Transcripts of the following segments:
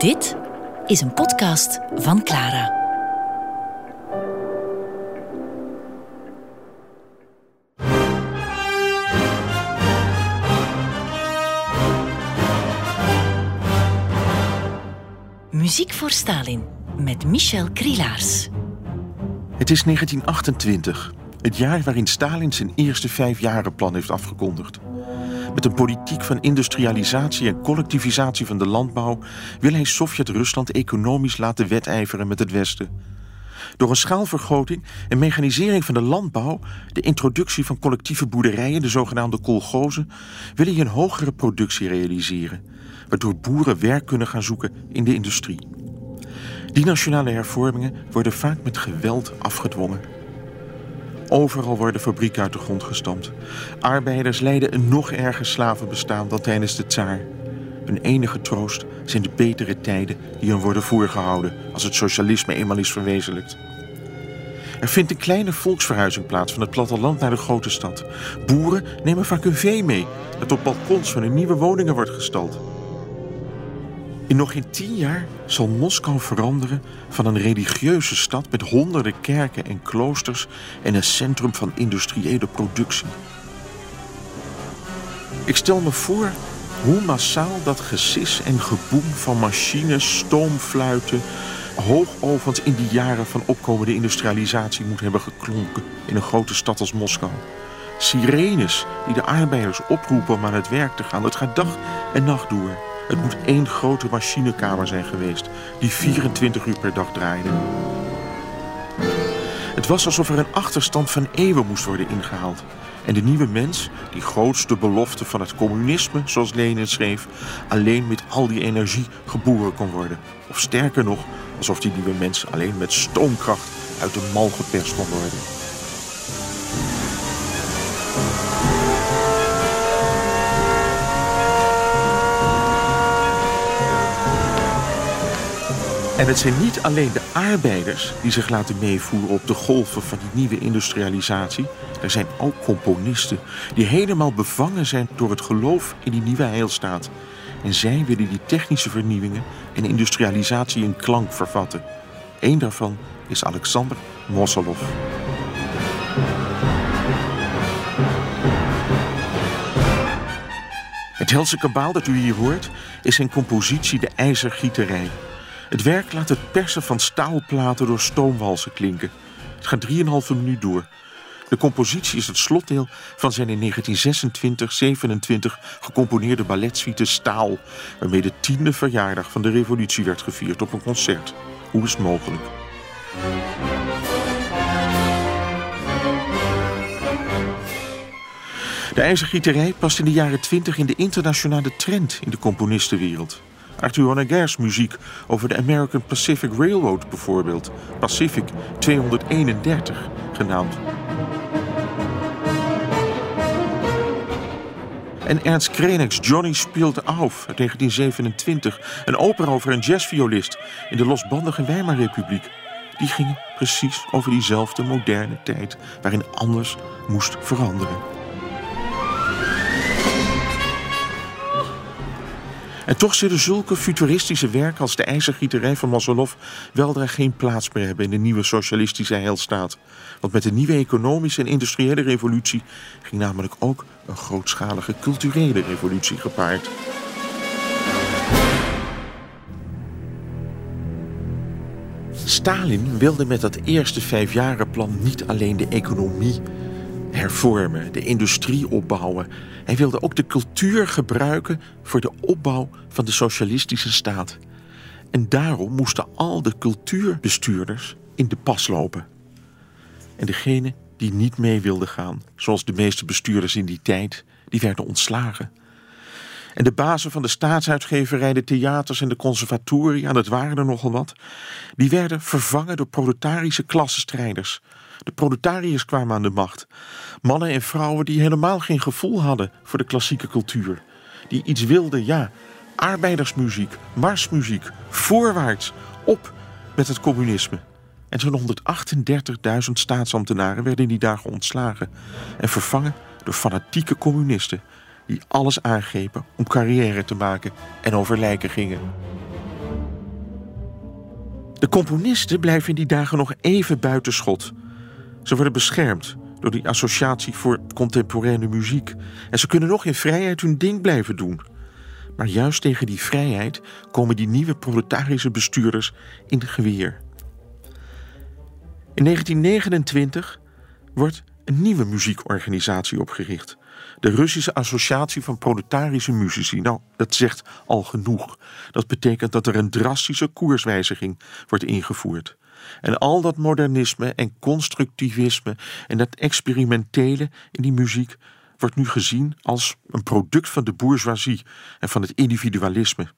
Dit is een podcast van Clara. Muziek voor Stalin met Michel Krielaars. Het is 1928, het jaar waarin Stalin zijn eerste vijfjarenplan heeft afgekondigd. Met een politiek van industrialisatie en collectivisatie van de landbouw wil hij Sovjet-Rusland economisch laten wedijveren met het Westen. Door een schaalvergroting en mechanisering van de landbouw, de introductie van collectieve boerderijen, de zogenaamde kolgozen, wil hij een hogere productie realiseren, waardoor boeren werk kunnen gaan zoeken in de industrie. Die nationale hervormingen worden vaak met geweld afgedwongen. Overal worden fabrieken uit de grond gestampt. Arbeiders leiden een nog erger slavenbestaan dan tijdens de tsaar. Hun enige troost zijn de betere tijden die hun worden voorgehouden als het socialisme eenmaal is verwezenlijkt. Er vindt een kleine volksverhuizing plaats van het platteland naar de grote stad. Boeren nemen vaak hun vee mee, dat op balkons van hun nieuwe woningen wordt gestald. In nog geen tien jaar zal Moskou veranderen van een religieuze stad met honderden kerken en kloosters en een centrum van industriële productie. Ik stel me voor hoe massaal dat gesis en geboem van machines, stoomfluiten, hoogovens in die jaren van opkomende industrialisatie moet hebben geklonken in een grote stad als Moskou. Sirenes die de arbeiders oproepen om aan het werk te gaan. Het gaat dag en nacht door. Het moet één grote machinekamer zijn geweest die 24 uur per dag draaide. Het was alsof er een achterstand van eeuwen moest worden ingehaald. En de nieuwe mens, die grootste belofte van het communisme, zoals Lenin schreef, alleen met al die energie geboren kon worden. Of sterker nog, alsof die nieuwe mens alleen met stoomkracht uit de mal geperst kon worden. En het zijn niet alleen de arbeiders die zich laten meevoeren op de golven van die nieuwe industrialisatie. Er zijn ook componisten die helemaal bevangen zijn door het geloof in die nieuwe heilstaat. En zij willen die technische vernieuwingen en industrialisatie in klank vervatten. Eén daarvan is Alexander Mosolov. Het helse kabaal dat u hier hoort is zijn compositie De IJzergieterij. Het werk laat het persen van staalplaten door stoomwalsen klinken. Het gaat 3,5 minuut door. De compositie is het slotdeel van zijn in 1926-27 gecomponeerde balletsuite Staal, waarmee de tiende verjaardag van de revolutie werd gevierd op een concert. Hoe is het mogelijk? De ijzergieterij past in de jaren 20 in de internationale trend in de componistenwereld. Arthur Honegger's muziek over de American Pacific Railroad bijvoorbeeld, Pacific 231 genaamd. En Ernst Krenek's Johnny speelt auf uit 1927, een opera over een jazzviolist in de losbandige Weimarrepubliek. Die ging precies over diezelfde moderne tijd waarin alles moest veranderen. En toch zullen zulke futuristische werken als de ijzergieterij van Mosolov weldra geen plaats meer hebben in de nieuwe socialistische heilstaat. Want met de nieuwe economische en industriële revolutie ging namelijk ook een grootschalige culturele revolutie gepaard. Stalin wilde met dat eerste vijfjarenplan niet alleen de economie hervormen, de industrie opbouwen. Hij wilde ook de cultuur gebruiken voor de opbouw van de socialistische staat. En daarom moesten al de cultuurbestuurders in de pas lopen. En degene die niet mee wilden gaan, zoals de meeste bestuurders in die tijd, die werden ontslagen. En de bazen van de staatsuitgeverij, de theaters en de conservatoria, dat waren er nogal wat, die werden vervangen door proletarische klassenstrijders. De proletariërs kwamen aan de macht. Mannen en vrouwen die helemaal geen gevoel hadden voor de klassieke cultuur. Die iets wilden, ja, arbeidersmuziek, marsmuziek, voorwaarts, op met het communisme. En zo'n 138.000 staatsambtenaren werden in die dagen ontslagen en vervangen door fanatieke communisten die alles aangrepen om carrière te maken en over lijken gingen. De componisten blijven in die dagen nog even buitenschot. Ze worden beschermd door die associatie voor contemporaine muziek. En ze kunnen nog in vrijheid hun ding blijven doen. Maar juist tegen die vrijheid komen die nieuwe proletarische bestuurders in de geweer. In 1929 wordt een nieuwe muziekorganisatie opgericht. De Russische Associatie van Proletarische Muzici. Nou, dat zegt al genoeg. Dat betekent dat er een drastische koerswijziging wordt ingevoerd. En al dat modernisme en constructivisme en dat experimentele in die muziek wordt nu gezien als een product van de bourgeoisie en van het individualisme.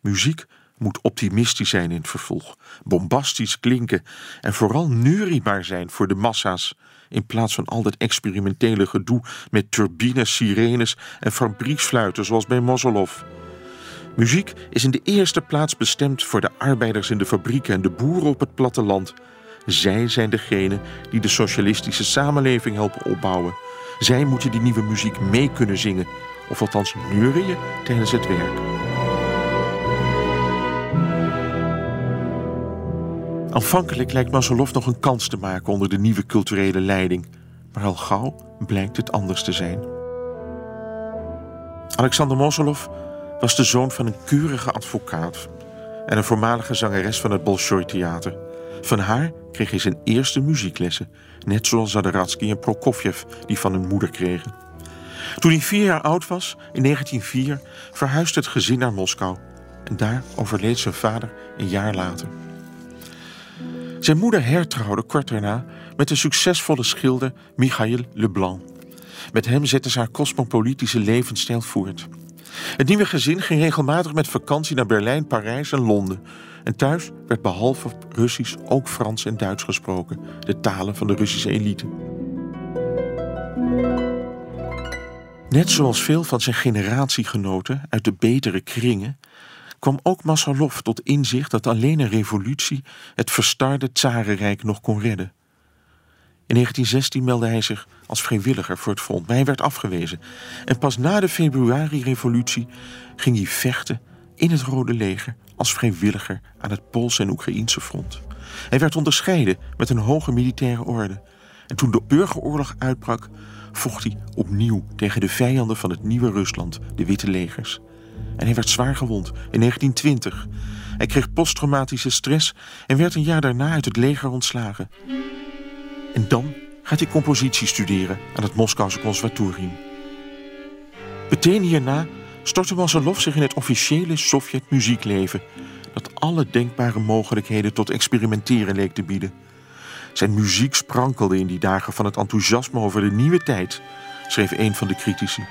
Muziek moet optimistisch zijn in het vervolg, bombastisch klinken en vooral neuriebaar zijn voor de massa's, in plaats van al dat experimentele gedoe met turbines, sirenes en fabrieksfluiten zoals bij Mosolov. Muziek is in de eerste plaats bestemd voor de arbeiders in de fabrieken en de boeren op het platteland. Zij zijn degene die de socialistische samenleving helpen opbouwen. Zij moeten die nieuwe muziek mee kunnen zingen, of althans neurien tijdens het werk. Aanvankelijk lijkt Masolov nog een kans te maken onder de nieuwe culturele leiding, maar al gauw blijkt het anders te zijn. Alexander Mosolov was de zoon van een keurige advocaat en een voormalige zangeres van het Bolshoi Theater. Van haar kreeg hij zijn eerste muzieklessen, net zoals Zadaratsky en Prokofjev die van hun moeder kregen. Toen hij vier jaar oud was, in 1904, verhuisde het gezin naar Moskou. En daar overleed zijn vader een jaar later. Zijn moeder hertrouwde kort daarna met de succesvolle schilder Michail Leblanc. Met hem zette ze haar cosmopolitische levensstijl voort. Het nieuwe gezin ging regelmatig met vakantie naar Berlijn, Parijs en Londen. En thuis werd behalve Russisch ook Frans en Duits gesproken, de talen van de Russische elite. Net zoals veel van zijn generatiegenoten uit de betere kringen, kwam ook Massalov tot inzicht dat alleen een revolutie het verstarde Tsarenrijk nog kon redden. In 1916 meldde hij zich als vrijwilliger voor het front, maar hij werd afgewezen. En pas na de februari-revolutie ging hij vechten in het Rode Leger als vrijwilliger aan het Poolse en Oekraïense front. Hij werd onderscheiden met een hoge militaire orde. En toen de burgeroorlog uitbrak, vocht hij opnieuw tegen de vijanden van het nieuwe Rusland, de Witte Legers. En hij werd zwaar gewond in 1920. Hij kreeg posttraumatische stress en werd een jaar daarna uit het leger ontslagen. En dan gaat hij compositie studeren aan het Moskouse Conservatorium. Meteen hierna stortte Masalov zich in het officiële Sovjet-muziekleven, dat alle denkbare mogelijkheden tot experimenteren leek te bieden. Zijn muziek sprankelde in die dagen van het enthousiasme over de nieuwe tijd, schreef een van de critici.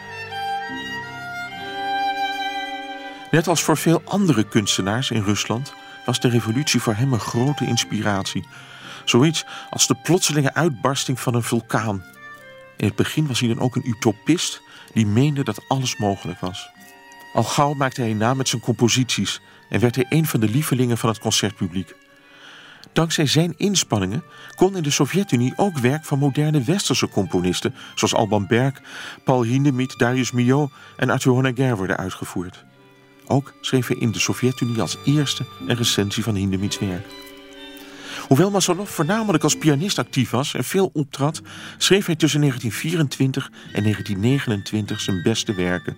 Net als voor veel andere kunstenaars in Rusland was de revolutie voor hem een grote inspiratie. Zoiets als de plotselinge uitbarsting van een vulkaan. In het begin was hij dan ook een utopist die meende dat alles mogelijk was. Al gauw maakte hij naam met zijn composities en werd hij een van de lievelingen van het concertpubliek. Dankzij zijn inspanningen kon in de Sovjet-Unie ook werk van moderne westerse componisten zoals Alban Berg, Paul Hindemith, Darius Milhaud en Arthur Honegger worden uitgevoerd. Ook schreef hij in de Sovjet-Unie als eerste een recensie van Hindemiths werk. Hoewel Masolov voornamelijk als pianist actief was en veel optrad, schreef hij tussen 1924 en 1929 zijn beste werken.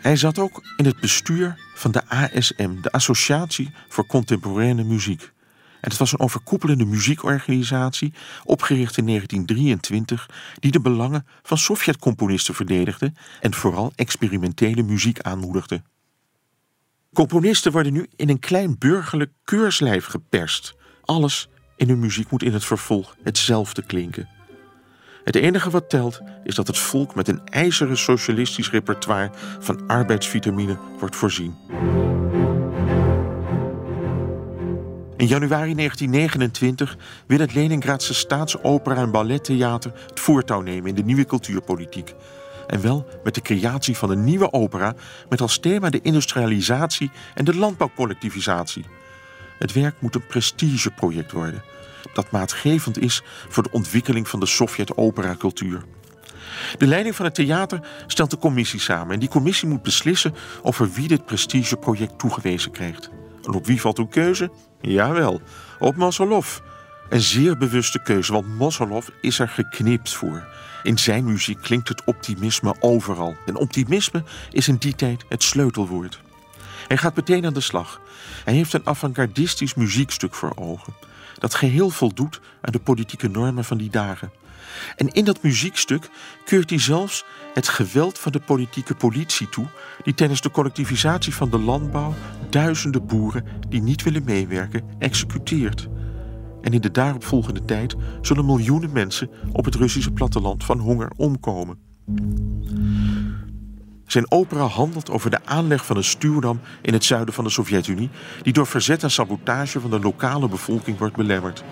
Hij zat ook in het bestuur van de ASM, de Associatie voor Contemporaine Muziek. En het was een overkoepelende muziekorganisatie, opgericht in 1923, die de belangen van Sovjet-componisten verdedigde en vooral experimentele muziek aanmoedigde. Componisten worden nu in een klein burgerlijk keurslijf geperst. Alles in hun muziek moet in het vervolg hetzelfde klinken. Het enige wat telt is dat het volk met een ijzeren socialistisch repertoire van arbeidsvitamine wordt voorzien. In januari 1929 wil het Leningradse Staatsopera en Ballettheater het voertouw nemen in de nieuwe cultuurpolitiek. En wel met de creatie van een nieuwe opera met als thema de industrialisatie en de landbouwcollectivisatie. Het werk moet een prestigeproject worden dat maatgevend is voor de ontwikkeling van de Sovjet-opera-cultuur. De leiding van het theater stelt de commissie samen en die commissie moet beslissen over wie dit prestigeproject toegewezen krijgt. En op wie valt uw keuze? Jawel, op Mosolov. Een zeer bewuste keuze, want Mosolov is er geknipt voor. In zijn muziek klinkt het optimisme overal. En optimisme is in die tijd het sleutelwoord. Hij gaat meteen aan de slag. Hij heeft een avant-gardistisch muziekstuk voor ogen. Dat geheel voldoet aan de politieke normen van die dagen. En in dat muziekstuk keurt hij zelfs het geweld van de politieke politie toe, die tijdens de collectivisatie van de landbouw duizenden boeren die niet willen meewerken executeert. En in de daaropvolgende tijd zullen miljoenen mensen op het Russische platteland van honger omkomen. Zijn opera handelt over de aanleg van een stuwdam in het zuiden van de Sovjet-Unie, die door verzet en sabotage van de lokale bevolking wordt belemmerd.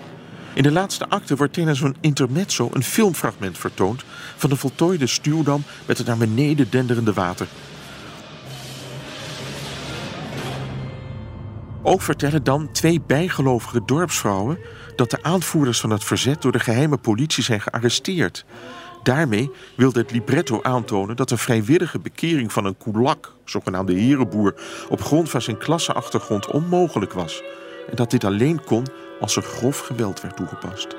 In de laatste acte wordt tijdens een intermezzo een filmfragment vertoond van de voltooide stuwdam met het naar beneden denderende water. Ook vertellen dan twee bijgelovige dorpsvrouwen dat de aanvoerders van het verzet door de geheime politie zijn gearresteerd. Daarmee wilde het libretto aantonen dat een vrijwillige bekering van een kulak, zogenaamde herenboer, op grond van zijn klasseachtergrond onmogelijk was. En dat dit alleen kon als er grof geweld werd toegepast.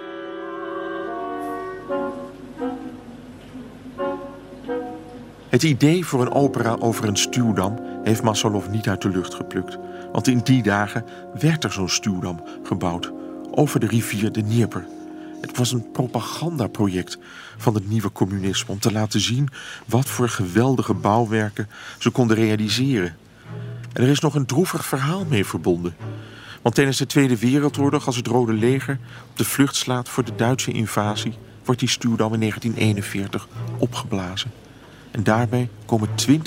Het idee voor een opera over een stuwdam heeft Massalov niet uit de lucht geplukt. Want in die dagen werd er zo'n stuwdam gebouwd over de rivier de Dnieper. Het was een propagandaproject van het nieuwe communisme om te laten zien wat voor geweldige bouwwerken ze konden realiseren. En er is nog een droevig verhaal mee verbonden. Want tijdens de Tweede Wereldoorlog, als het Rode Leger op de vlucht slaat voor de Duitse invasie, wordt die stuwdam in 1941 opgeblazen. En daarbij komen 20.000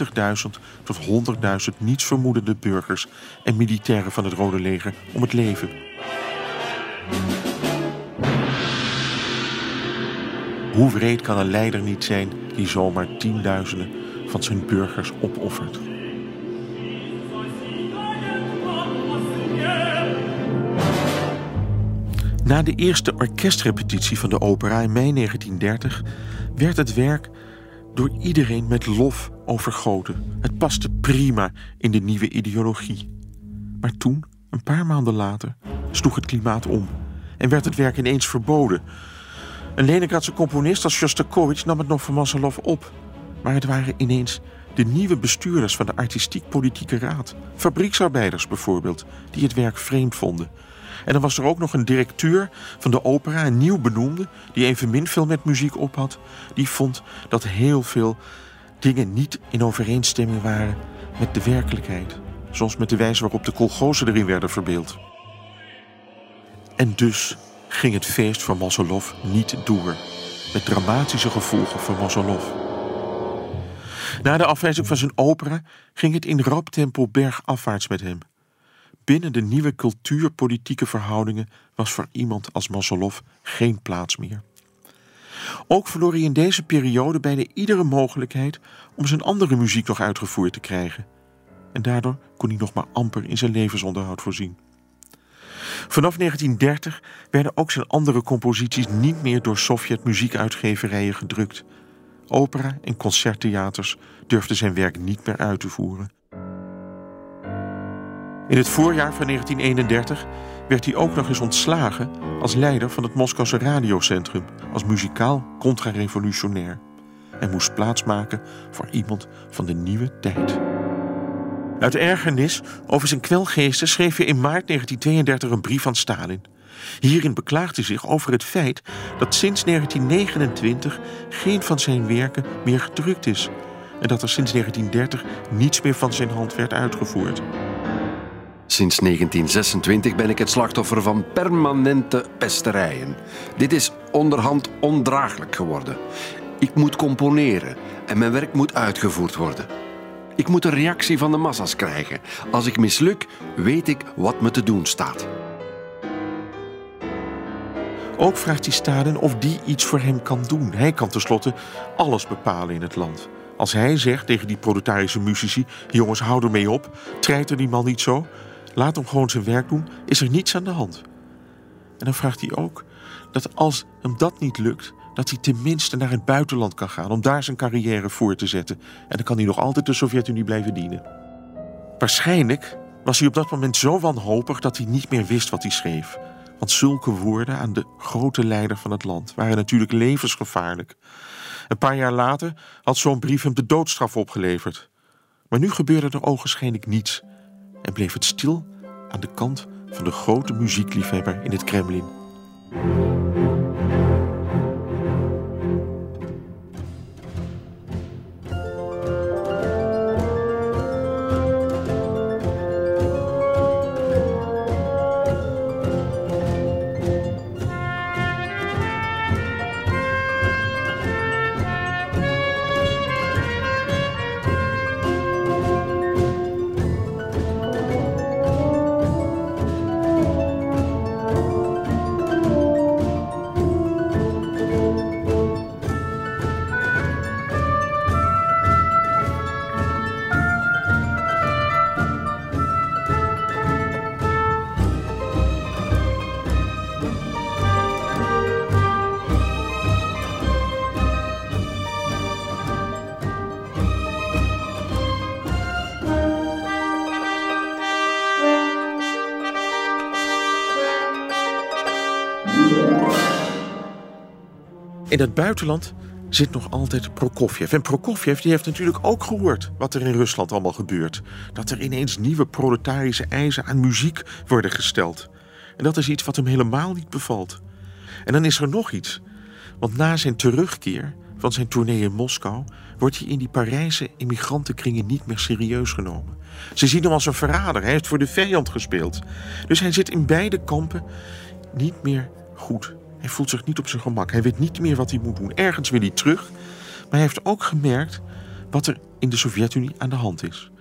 tot 100.000 nietsvermoedende burgers en militairen van het Rode Leger om het leven. Hoe wreed kan een leider niet zijn die zomaar tienduizenden van zijn burgers opoffert? Na de eerste orkestrepetitie van de opera in mei 1930 werd het werk door iedereen met lof overgoten. Het paste prima in de nieuwe ideologie. Maar toen, een paar maanden later, sloeg het klimaat om en werd het werk ineens verboden. Een Leningradse componist als Shostakovich nam het nog van Massalov op. Maar het waren ineens de nieuwe bestuurders van de artistiek-politieke raad. Fabrieksarbeiders bijvoorbeeld, die het werk vreemd vonden. En dan was er ook nog een directeur van de opera, een nieuw benoemde, die evenmin veel met muziek op had. Die vond dat heel veel dingen niet in overeenstemming waren met de werkelijkheid. Zoals met de wijze waarop de kolgozen erin werden verbeeld. En dus ging het feest van Mosolov niet door. Met dramatische gevolgen voor Mosolov. Na de afwijzing van zijn opera ging het in rap tempo bergafwaarts met hem. Binnen de nieuwe cultuurpolitieke verhoudingen was voor iemand als Mosolov geen plaats meer. Ook verloor hij in deze periode bijna iedere mogelijkheid om zijn andere muziek nog uitgevoerd te krijgen. En daardoor kon hij nog maar amper in zijn levensonderhoud voorzien. Vanaf 1930 werden ook zijn andere composities niet meer door Sovjet-muziekuitgeverijen gedrukt. Opera en concerttheaters durfden zijn werk niet meer uit te voeren. In het voorjaar van 1931 werd hij ook nog eens ontslagen als leider van het Moskouse radiocentrum als muzikaal contra-revolutionair en moest plaatsmaken voor iemand van de nieuwe tijd. Uit ergernis over zijn kwelgeesten schreef hij in maart 1932 een brief aan Stalin. Hierin beklaagt hij zich over het feit dat sinds 1929 geen van zijn werken meer gedrukt is en dat er sinds 1930 niets meer van zijn hand werd uitgevoerd. Sinds 1926 ben ik het slachtoffer van permanente pesterijen. Dit is onderhand ondraaglijk geworden. Ik moet componeren en mijn werk moet uitgevoerd worden. Ik moet een reactie van de massa's krijgen. Als ik misluk, weet ik wat me te doen staat. Ook vraagt hij Stalin of die iets voor hem kan doen. Hij kan tenslotte alles bepalen in het land. Als hij zegt tegen die proletarische muzici: jongens, hou ermee op, treiter die man niet zo, laat hem gewoon zijn werk doen, is er niets aan de hand. En dan vraagt hij ook dat als hem dat niet lukt, dat hij tenminste naar het buitenland kan gaan om daar zijn carrière voor te zetten. En dan kan hij nog altijd de Sovjet-Unie blijven dienen. Waarschijnlijk was hij op dat moment zo wanhopig dat hij niet meer wist wat hij schreef. Want zulke woorden aan de grote leider van het land waren natuurlijk levensgevaarlijk. Een paar jaar later had zo'n brief hem de doodstraf opgeleverd. Maar nu gebeurde er ogenschijnlijk niets en bleef het stil aan de kant van de grote muziekliefhebber in het Kremlin. In het buitenland zit nog altijd Prokofjev. En Prokofjev die heeft natuurlijk ook gehoord wat er in Rusland allemaal gebeurt. Dat er ineens nieuwe proletarische eisen aan muziek worden gesteld. En dat is iets wat hem helemaal niet bevalt. En dan is er nog iets. Want na zijn terugkeer van zijn tournee in Moskou wordt hij in die Parijse immigrantenkringen niet meer serieus genomen. Ze zien hem als een verrader. Hij heeft voor de vijand gespeeld. Dus hij zit in beide kampen niet meer goed. Hij voelt zich niet op zijn gemak. Hij weet niet meer wat hij moet doen. Ergens wil hij terug. Maar hij heeft ook gemerkt wat er in de Sovjet-Unie aan de hand is.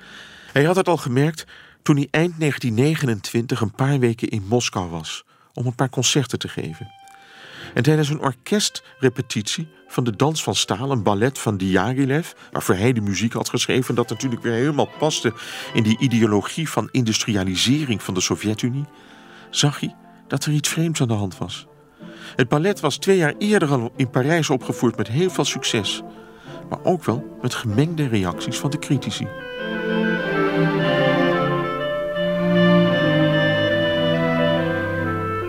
Hij had het al gemerkt toen hij eind 1929 een paar weken in Moskou was om een paar concerten te geven. En tijdens een orkestrepetitie van de Dans van Staal, een ballet van Diaghilev, waarvoor hij de muziek had geschreven, dat natuurlijk weer helemaal paste in die ideologie van industrialisering van de Sovjet-Unie, zag hij dat er iets vreemds aan de hand was. Het ballet was twee jaar eerder al in Parijs opgevoerd met heel veel succes, maar ook wel met gemengde reacties van de critici.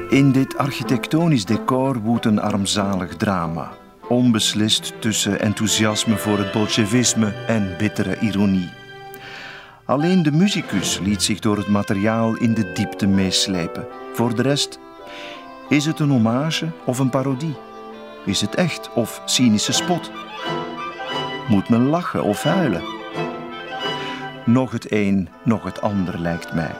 In dit architectonisch decor woedt een armzalig drama. Onbeslist tussen enthousiasme voor het bolsjewisme en bittere ironie. Alleen de muzikus liet zich door het materiaal in de diepte meeslepen. Voor de rest, is het een hommage of een parodie? Is het echt of cynische spot? Moet men lachen of huilen? Nog het een, nog het ander lijkt mij.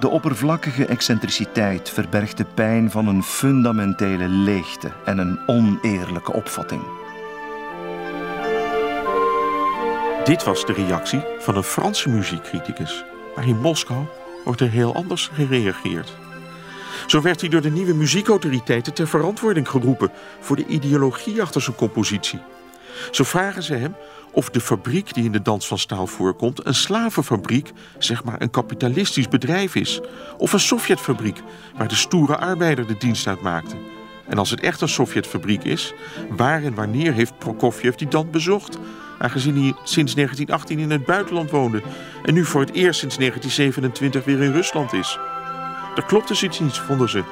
De oppervlakkige excentriciteit verbergt de pijn van een fundamentele leegte en een oneerlijke opvatting. Dit was de reactie van een Franse muziekcriticus. Maar in Moskou wordt er heel anders gereageerd. Zo werd hij door de nieuwe muziekautoriteiten ter verantwoording geroepen voor de ideologie achter zijn compositie. Zo vragen ze hem of de fabriek die in de dans van staal voorkomt een slavenfabriek, zeg maar een kapitalistisch bedrijf is, of een Sovjetfabriek waar de stoere arbeider de dienst uit maakte. En als het echt een Sovjetfabriek is, waar en wanneer heeft Prokofjev die dan bezocht? Aangezien hij sinds 1918 in het buitenland woonde en nu voor het eerst sinds 1927 weer in Rusland is. Er klopt dus iets niet, vonden ze.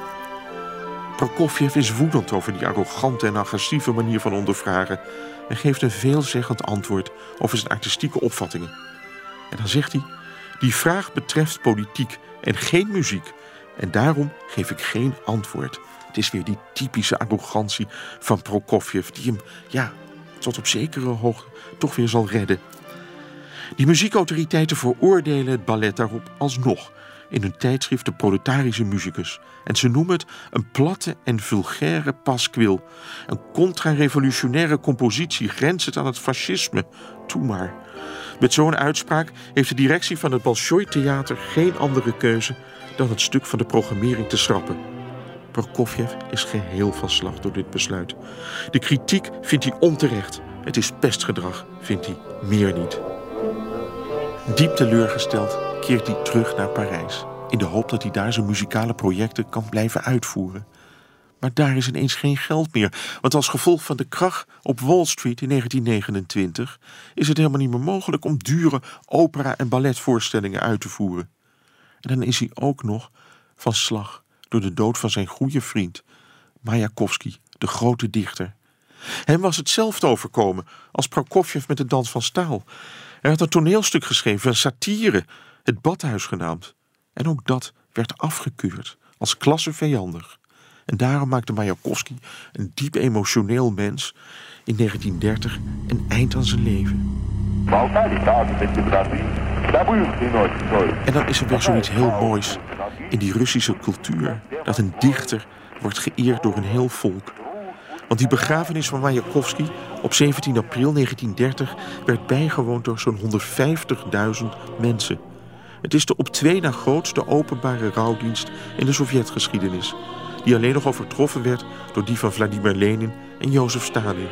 Prokofjev is woedend over die arrogante en agressieve manier van ondervragen en geeft een veelzeggend antwoord over zijn artistieke opvattingen. En dan zegt hij: Die vraag betreft politiek en geen muziek. En daarom geef ik geen antwoord. Het is weer die typische arrogantie van Prokofjev die hem, ja, tot op zekere hoogte toch weer zal redden. Die muziekautoriteiten veroordelen het ballet daarop alsnog in hun tijdschrift De Proletarische Muzikus. En ze noemen het een platte en vulgaire paskwil. Een contra-revolutionaire compositie grenzend aan het fascisme. Toe maar. Met zo'n uitspraak heeft de directie van het Bolshoi Theater geen andere keuze dan het stuk van de programmering te schrappen. Prokofjev is geheel van slag door dit besluit. De kritiek vindt hij onterecht. Het is pestgedrag, vindt hij meer niet. Diep teleurgesteld keert hij terug naar Parijs. In de hoop dat hij daar zijn muzikale projecten kan blijven uitvoeren. Maar daar is ineens geen geld meer. Want als gevolg van de krach op Wall Street in 1929 is het helemaal niet meer mogelijk om dure opera- en balletvoorstellingen uit te voeren. En dan is hij ook nog van slag door de dood van zijn goede vriend, Mayakovsky, de grote dichter. Hem was hetzelfde overkomen als Prokofjev met de Dans van Staal. Hij had een toneelstuk geschreven, een satire, het Badhuis genaamd. En ook dat werd afgekeurd als klassevijandig. En daarom maakte Mayakovsky, een diep emotioneel mens, in 1930 een eind aan zijn leven. En dan is er weer zoiets heel moois in die Russische cultuur. Dat een dichter wordt geëerd door een heel volk. Want die begrafenis van Mayakovsky op 17 april 1930 werd bijgewoond door zo'n 150.000 mensen. Het is de op twee na grootste openbare rouwdienst in de Sovjetgeschiedenis. Die alleen nog overtroffen werd door die van Vladimir Lenin en Jozef Stalin.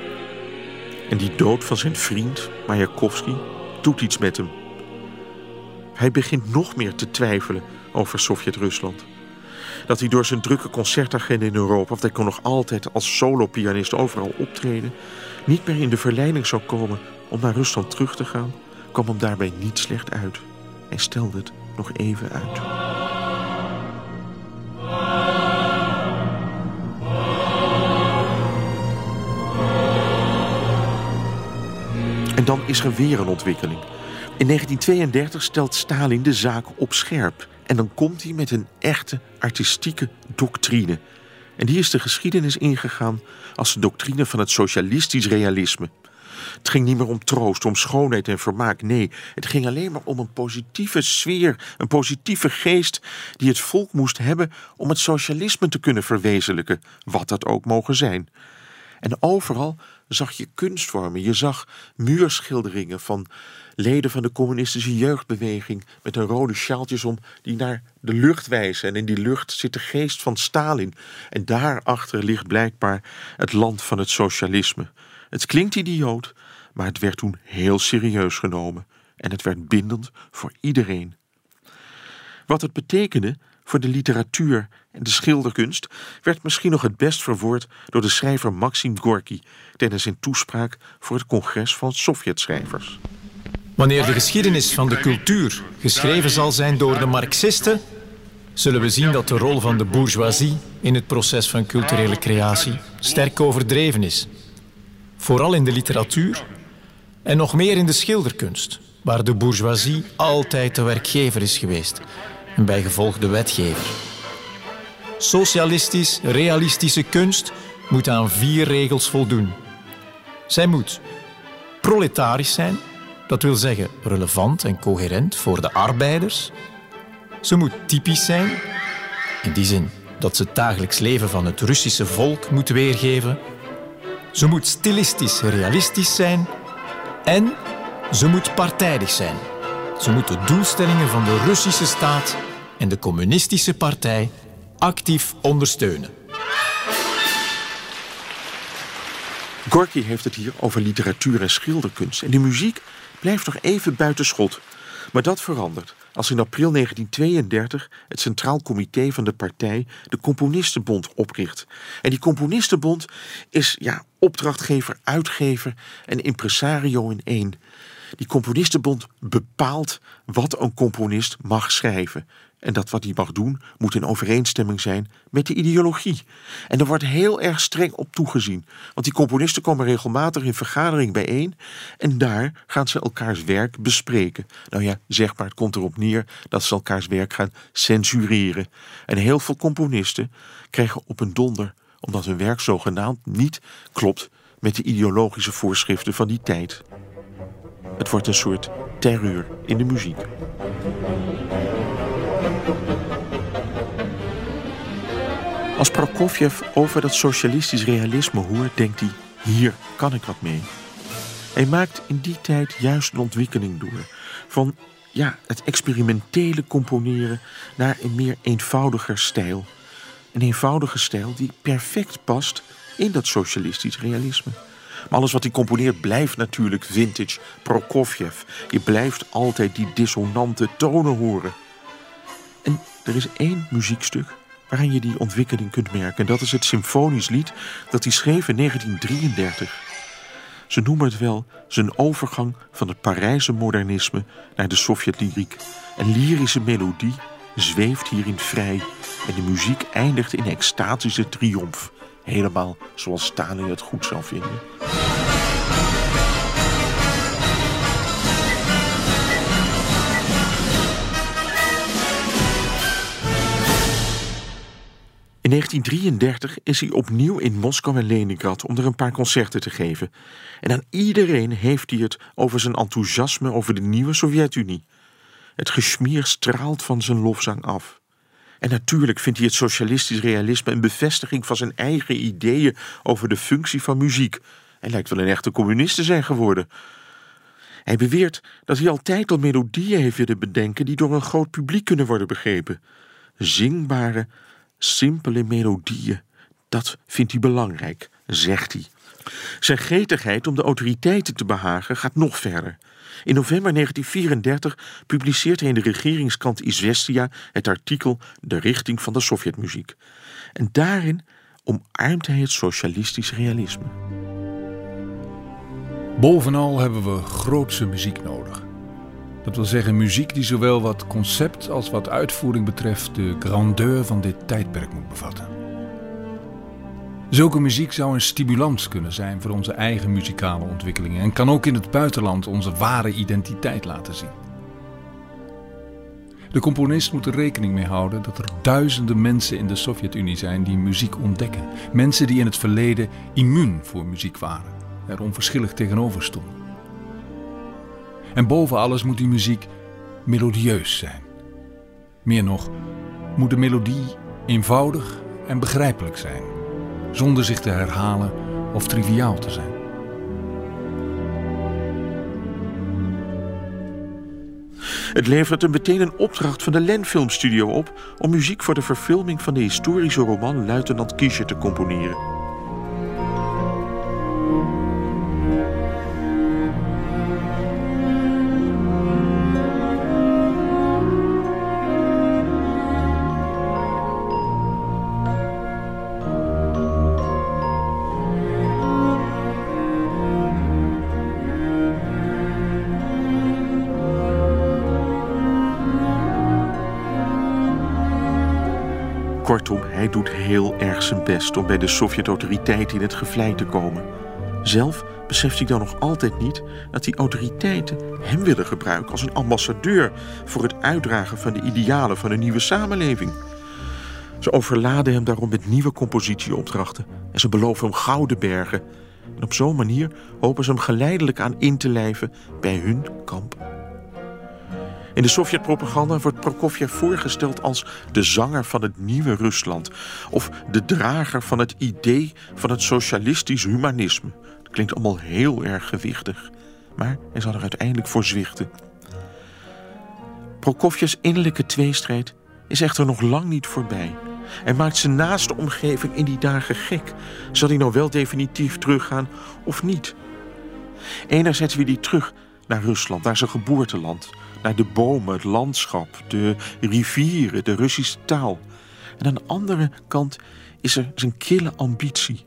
En die dood van zijn vriend, Mayakovsky, doet iets met hem. Hij begint nog meer te twijfelen over Sovjet-Rusland. Dat hij door zijn drukke concertagenda in Europa, want hij kon nog altijd als solopianist overal optreden, niet meer in de verleiding zou komen om naar Rusland terug te gaan, kwam hem daarbij niet slecht uit. Hij stelde het nog even uit. En dan is er weer een ontwikkeling. In 1932 stelt Stalin de zaak op scherp. En dan komt hij met een echte artistieke doctrine. En die is de geschiedenis ingegaan als de doctrine van het socialistisch realisme. Het ging niet meer om troost, om schoonheid en vermaak. Nee, het ging alleen maar om een positieve sfeer, een positieve geest die het volk moest hebben om het socialisme te kunnen verwezenlijken, wat dat ook mogen zijn. En overal zag je kunstvormen. Je zag muurschilderingen van leden van de communistische jeugdbeweging met hun rode sjaaltjes om die naar de lucht wijzen. En in die lucht zit de geest van Stalin. En daarachter ligt blijkbaar het land van het socialisme. Het klinkt idioot, maar het werd toen heel serieus genomen. En het werd bindend voor iedereen. Wat het betekende voor de literatuur en de schilderkunst werd misschien nog het best verwoord door de schrijver Maxim Gorky tijdens zijn toespraak voor het congres van Sovjetschrijvers. Wanneer de geschiedenis van de cultuur geschreven zal zijn door de Marxisten, zullen we zien dat de rol van de bourgeoisie in het proces van culturele creatie sterk overdreven is. Vooral in de literatuur en nog meer in de schilderkunst, waar de bourgeoisie altijd de werkgever is geweest en bijgevolg de wetgever. Socialistisch, realistische kunst moet aan vier regels voldoen. Zij moet proletarisch zijn, dat wil zeggen relevant en coherent voor de arbeiders. Ze moet typisch zijn, in die zin dat ze het dagelijks leven van het Russische volk moet weergeven. Ze moet stilistisch realistisch zijn en ze moet partijdig zijn. Ze moet de doelstellingen van de Russische staat en de communistische partij actief ondersteunen. Gorky heeft het hier over literatuur en schilderkunst. En de muziek blijft nog even buitenschot. Maar dat verandert als in april 1932 het Centraal Comité van de partij de Componistenbond opricht. En die Componistenbond is ja, opdrachtgever, uitgever en impresario in één. Die Componistenbond bepaalt wat een componist mag schrijven. En dat wat hij mag doen moet in overeenstemming zijn met de ideologie. En er wordt heel erg streng op toegezien. Want die componisten komen regelmatig in vergadering bijeen. En daar gaan ze elkaars werk bespreken. Nou ja, zeg maar, het komt erop neer dat ze elkaars werk gaan censureren. En heel veel componisten krijgen op een donder omdat hun werk zogenaamd niet klopt met de ideologische voorschriften van die tijd. Het wordt een soort terreur in de muziek. Als Prokofjev over dat socialistisch realisme hoort, denkt hij: hier kan ik wat mee. Hij maakt in die tijd juist een ontwikkeling door van ja, het experimentele componeren naar een meer eenvoudiger stijl. Een eenvoudige stijl die perfect past in dat socialistisch realisme. Maar alles wat hij componeert blijft natuurlijk vintage Prokofjev. Je blijft altijd die dissonante tonen horen. En er is één muziekstuk waarin je die ontwikkeling kunt merken. En dat is het symfonisch lied dat hij schreef in 1933. Ze noemen het wel zijn overgang van het Parijse modernisme naar de Sovjetlyriek. Een lyrische melodie zweeft hierin vrij en de muziek eindigt in extatische triomf. Helemaal zoals Stalin het goed zou vinden. In 1933 is hij opnieuw in Moskou en Leningrad om er een paar concerten te geven. En aan iedereen heeft hij het over zijn enthousiasme over de nieuwe Sovjet-Unie. Het geschmier straalt van zijn lofzang af. En natuurlijk vindt hij het socialistisch realisme een bevestiging van zijn eigen ideeën over de functie van muziek. Hij lijkt wel een echte communist te zijn geworden. Hij beweert dat hij altijd al melodieën heeft willen bedenken die door een groot publiek kunnen worden begrepen. Zingbare, simpele melodieën, dat vindt hij belangrijk, zegt hij. Zijn gretigheid om de autoriteiten te behagen gaat nog verder. In november 1934 publiceert hij in de regeringskrant Izvestia het artikel De richting van de Sovjetmuziek. En daarin omarmt hij het socialistisch realisme. Bovenal hebben we grootse muziek nodig. Dat wil zeggen muziek die zowel wat concept als wat uitvoering betreft de grandeur van dit tijdperk moet bevatten. Zulke muziek zou een stimulans kunnen zijn voor onze eigen muzikale ontwikkelingen en kan ook in het buitenland onze ware identiteit laten zien. De componist moet er rekening mee houden dat er duizenden mensen in de Sovjet-Unie zijn die muziek ontdekken. Mensen die in het verleden immuun voor muziek waren, er onverschillig tegenover stonden. En boven alles moet die muziek melodieus zijn. Meer nog, moet de melodie eenvoudig en begrijpelijk zijn, zonder zich te herhalen of triviaal te zijn. Het levert hem meteen een opdracht van de Len Filmstudio op om muziek voor de verfilming van de historische roman Luitenant Kiesje te componeren. Doet heel erg zijn best om bij de Sovjet-autoriteiten in het gevlei te komen. Zelf beseft hij dan nog altijd niet dat die autoriteiten hem willen gebruiken als een ambassadeur voor het uitdragen van de idealen van een nieuwe samenleving. Ze overladen hem daarom met nieuwe compositieopdrachten en ze beloven hem gouden bergen. En op zo'n manier hopen ze hem geleidelijk aan in te lijven bij hun kamp. In de Sovjet-propaganda wordt Prokofjev voorgesteld als de zanger van het nieuwe Rusland. Of de drager van het idee van het socialistisch humanisme. Dat klinkt allemaal heel erg gewichtig. Maar hij zal er uiteindelijk voor zwichten. Prokofjevs innerlijke tweestrijd is echter nog lang niet voorbij. Hij maakt zijn naaste omgeving in die dagen gek. Zal hij nou wel definitief teruggaan of niet? Enerzijds wil hij terug naar Rusland, naar zijn geboorteland naar de bomen, het landschap, de rivieren, de Russische taal. En aan de andere kant is er zijn kille ambitie.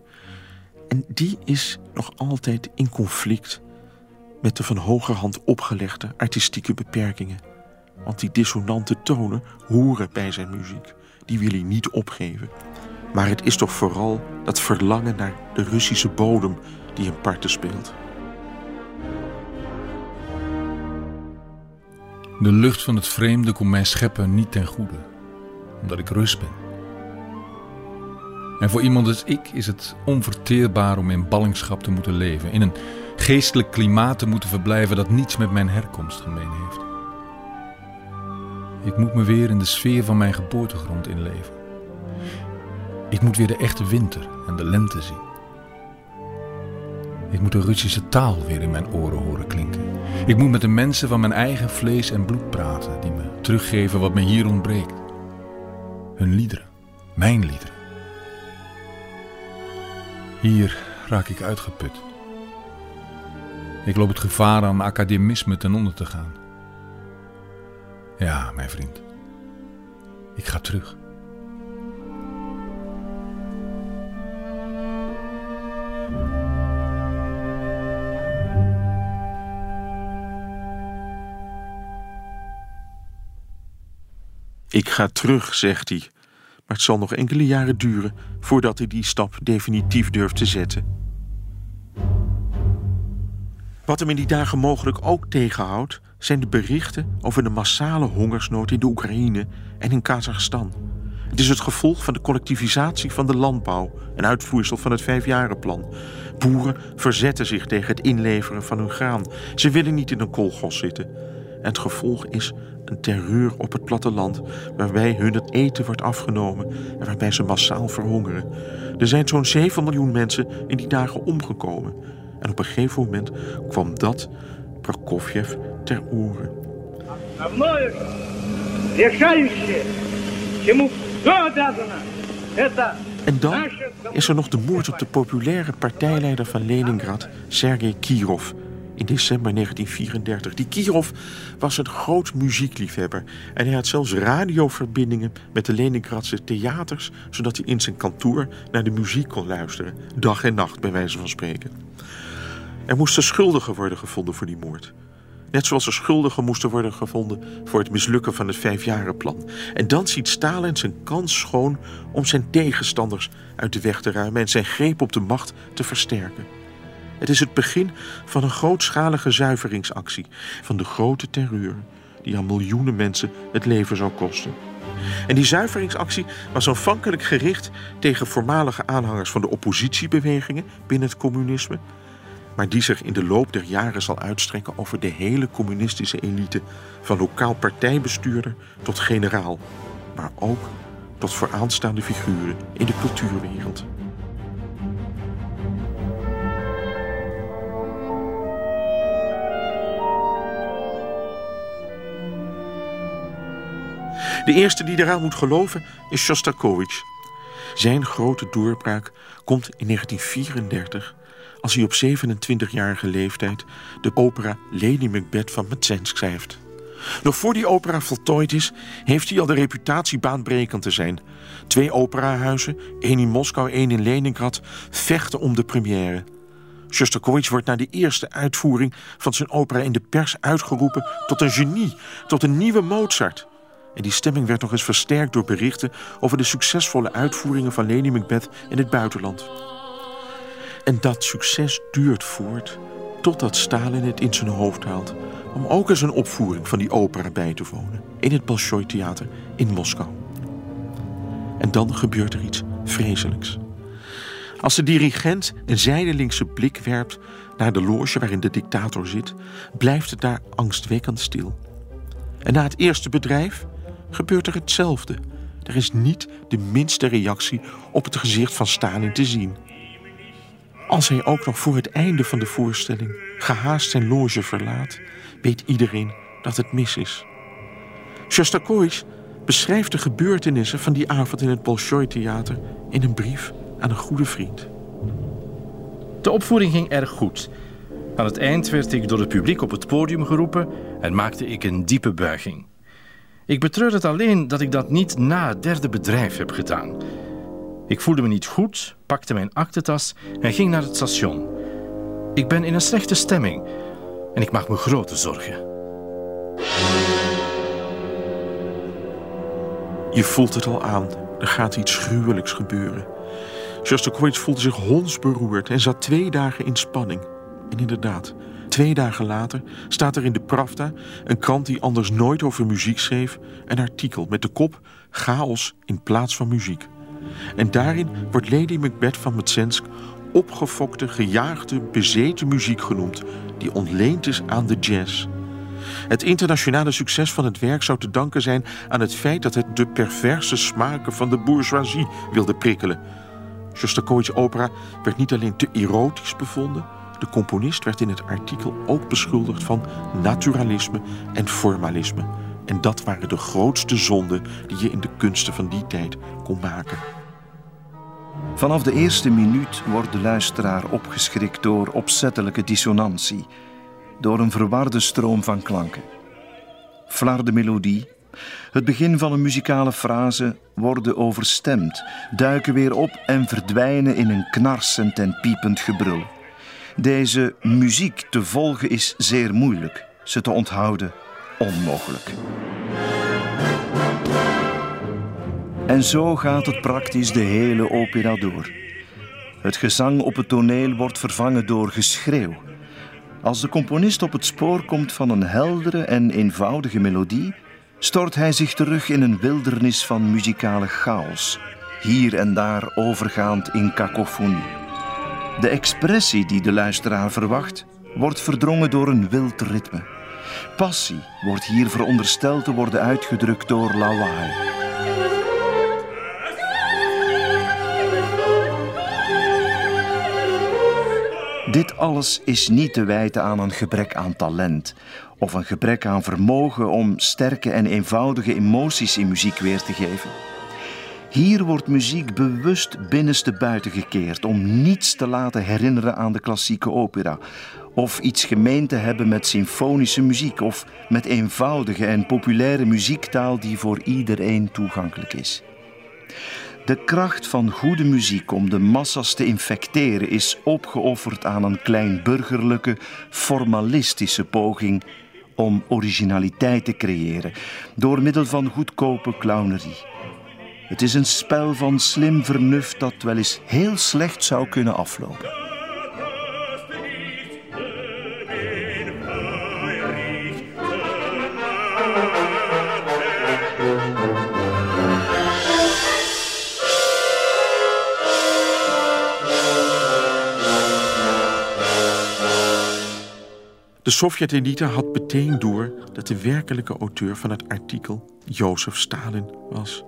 En die is nog altijd in conflict met de van hogerhand opgelegde artistieke beperkingen. Want die dissonante tonen horen bij zijn muziek. Die wil hij niet opgeven. Maar het is toch vooral dat verlangen naar de Russische bodem die een parten speelt. De lucht van het vreemde komt mij scheppen niet ten goede, omdat ik rust ben. En voor iemand als ik is het onverteerbaar om in ballingschap te moeten leven, in een geestelijk klimaat te moeten verblijven dat niets met mijn herkomst gemeen heeft. Ik moet me weer in de sfeer van mijn geboortegrond inleven. Ik moet weer de echte winter en de lente zien. Ik moet de Russische taal weer in mijn oren horen klinken. Ik moet met de mensen van mijn eigen vlees en bloed praten, die me teruggeven wat me hier ontbreekt. Hun liederen, mijn liederen. Hier raak ik uitgeput. Ik loop het gevaar aan academisme ten onder te gaan. Ja, mijn vriend. Ik ga terug. Ik ga terug, zegt hij. Maar het zal nog enkele jaren duren voordat hij die stap definitief durft te zetten. Wat hem in die dagen mogelijk ook tegenhoudt, zijn de berichten over de massale hongersnood in de Oekraïne en in Kazachstan. Het is het gevolg van de collectivisatie van de landbouw, een uitvoersel van het vijfjarenplan. Boeren verzetten zich tegen het inleveren van hun graan. Ze willen niet in een koolgos zitten. Het gevolg is een terreur op het platteland, waarbij hun het eten wordt afgenomen en waarbij ze massaal verhongeren. Er zijn zo'n 7 miljoen mensen in die dagen omgekomen. En op een gegeven moment kwam dat Prokofjev ter oren. En dan is er nog de moord op de populaire partijleider van Leningrad, Sergei Kirov, in december 1934. Die Kirov was een groot muziekliefhebber en hij had zelfs radioverbindingen met de Leningradse theaters, zodat hij in zijn kantoor naar de muziek kon luisteren, dag en nacht bij wijze van spreken. Er moesten schuldigen worden gevonden voor die moord. Net zoals er schuldigen moesten worden gevonden voor het mislukken van het vijfjarenplan. En dan ziet Stalin zijn kans schoon om zijn tegenstanders uit de weg te ruimen en zijn greep op de macht te versterken. Het is het begin van een grootschalige zuiveringsactie van de grote terreur die aan miljoenen mensen het leven zou kosten. En die zuiveringsactie was aanvankelijk gericht tegen voormalige aanhangers van de oppositiebewegingen binnen het communisme, maar die zich in de loop der jaren zal uitstrekken over de hele communistische elite, van lokaal partijbestuurder tot generaal, maar ook tot vooraanstaande figuren in de cultuurwereld. De eerste die eraan moet geloven is Shostakovich. Zijn grote doorbraak komt in 1934 als hij op 27-jarige leeftijd de opera Lady Macbeth van Metzensk schrijft. Nog voor die opera voltooid is, heeft hij al de reputatie baanbrekend te zijn. Twee operahuizen, één in Moskou, één in Leningrad, vechten om de première. Shostakovich wordt na de eerste uitvoering van zijn opera in de pers uitgeroepen tot een genie, tot een nieuwe Mozart. En die stemming werd nog eens versterkt door berichten over de succesvolle uitvoeringen van Lady Macbeth in het buitenland. En dat succes duurt voort totdat Stalin het in zijn hoofd haalt om ook eens een opvoering van die opera bij te wonen in het Bolshoi Theater in Moskou. En dan gebeurt er iets vreselijks. Als de dirigent een zijdelingse blik werpt naar de loge waarin de dictator zit, blijft het daar angstwekkend stil. En na het eerste bedrijf gebeurt er hetzelfde. Er is niet de minste reactie op het gezicht van Stalin te zien. Als hij ook nog voor het einde van de voorstelling gehaast zijn loge verlaat, weet iedereen dat het mis is. Shostakovich beschrijft de gebeurtenissen van die avond in het Bolshoi-theater in een brief aan een goede vriend. De opvoering ging erg goed. Aan het eind werd ik door het publiek op het podium geroepen en maakte ik een diepe buiging. Ik betreur het alleen dat ik dat niet na het derde bedrijf heb gedaan. Ik voelde me niet goed, pakte mijn aktentas en ging naar het station. Ik ben in een slechte stemming en ik maak me grote zorgen. Je voelt het al aan. Er gaat iets gruwelijks gebeuren. Shostakovich voelde zich hondsberoerd en zat twee dagen in spanning. En inderdaad, twee dagen later staat er in de Pravda, een krant die anders nooit over muziek schreef, een artikel met de kop Chaos in plaats van muziek. En daarin wordt Lady Macbeth van Metsensk opgefokte, gejaagde, bezeten muziek genoemd, die ontleend is aan de jazz. Het internationale succes van het werk zou te danken zijn aan het feit dat het de perverse smaken van de bourgeoisie wilde prikkelen. Shostakovich's opera werd niet alleen te erotisch bevonden, de componist werd in het artikel ook beschuldigd van naturalisme en formalisme. En dat waren de grootste zonden die je in de kunsten van die tijd kon maken. Vanaf de eerste minuut wordt de luisteraar opgeschrikt door opzettelijke dissonantie, door een verwarde stroom van klanken. Flarde melodie, het begin van een muzikale frase worden overstemd, duiken weer op en verdwijnen in een knarsend en piepend gebrul. Deze muziek te volgen is zeer moeilijk, ze te onthouden onmogelijk. En zo gaat het praktisch de hele opera door. Het gezang op het toneel wordt vervangen door geschreeuw. Als de componist op het spoor komt van een heldere en eenvoudige melodie, stort hij zich terug in een wildernis van muzikale chaos, hier en daar overgaand in cacophonie. De expressie die de luisteraar verwacht, wordt verdrongen door een wild ritme. Passie wordt hier verondersteld te worden uitgedrukt door lawaai. Dit alles is niet te wijten aan een gebrek aan talent of een gebrek aan vermogen om sterke en eenvoudige emoties in muziek weer te geven. Hier wordt muziek bewust binnenste buiten gekeerd om niets te laten herinneren aan de klassieke opera, of iets gemeen te hebben met symfonische muziek of met eenvoudige en populaire muziektaal die voor iedereen toegankelijk is. De kracht van goede muziek om de massa's te infecteren is opgeofferd aan een kleinburgerlijke, formalistische poging om originaliteit te creëren door middel van goedkope clownerie. Het is een spel van slim vernuft dat wel eens heel slecht zou kunnen aflopen. De Sovjet-elite had meteen door dat de werkelijke auteur van het artikel Jozef Stalin was.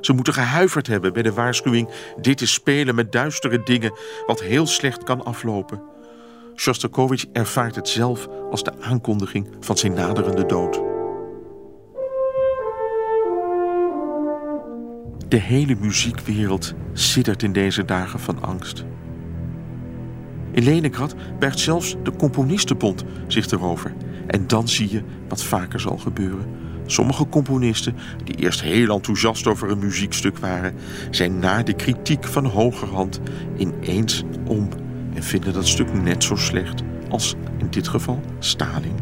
Ze moeten gehuiverd hebben bij de waarschuwing: dit is spelen met duistere dingen, wat heel slecht kan aflopen. Shostakovich ervaart het zelf als de aankondiging van zijn naderende dood. De hele muziekwereld siddert in deze dagen van angst. In Leningrad bergt zelfs de Componistenbond zich erover. En dan zie je wat vaker zal gebeuren. Sommige componisten, die eerst heel enthousiast over een muziekstuk waren, zijn na de kritiek van hogerhand ineens om en vinden dat stuk net zo slecht als in dit geval Stalin.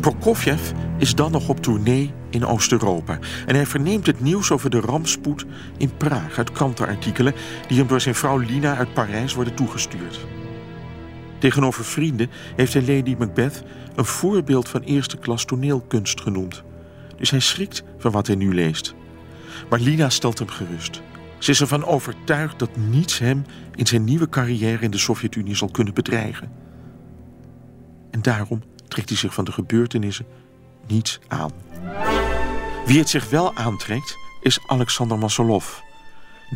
Prokofjev is dan nog op tournee in Oost-Europa. En hij verneemt het nieuws over de rampspoed in Praag uit krantenartikelen die hem door zijn vrouw Lina uit Parijs worden toegestuurd. Tegenover vrienden heeft hij Lady Macbeth een voorbeeld van eerste klas toneelkunst genoemd. Dus hij schrikt van wat hij nu leest. Maar Lina stelt hem gerust. Ze is ervan overtuigd dat niets hem in zijn nieuwe carrière in de Sovjet-Unie zal kunnen bedreigen. En daarom trekt hij zich van de gebeurtenissen niets aan. Wie het zich wel aantrekt, is Alexander Masolov.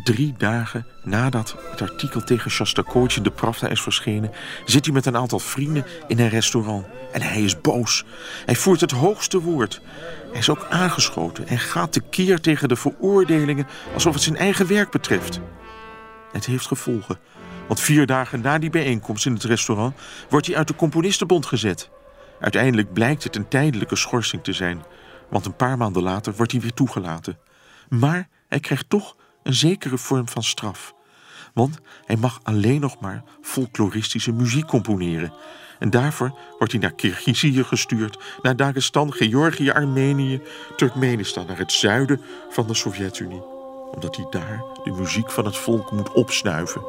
Drie dagen nadat het artikel tegen Shostakovich de Pravda is verschenen... zit hij met een aantal vrienden in een restaurant. En hij is boos. Hij voert het hoogste woord. Hij is ook aangeschoten en gaat tekeer tegen de veroordelingen... alsof het zijn eigen werk betreft. Het heeft gevolgen. Want vier dagen na die bijeenkomst in het restaurant... wordt hij uit de Componistenbond gezet... Uiteindelijk blijkt het een tijdelijke schorsing te zijn, want een paar maanden later wordt hij weer toegelaten. Maar hij krijgt toch een zekere vorm van straf. Want hij mag alleen nog maar folkloristische muziek componeren. En daarvoor wordt hij naar Kirgizië gestuurd, naar Dagestan, Georgië, Armenië, Turkmenistan, naar het zuiden van de Sovjet-Unie. Omdat hij daar de muziek van het volk moet opsnuiven.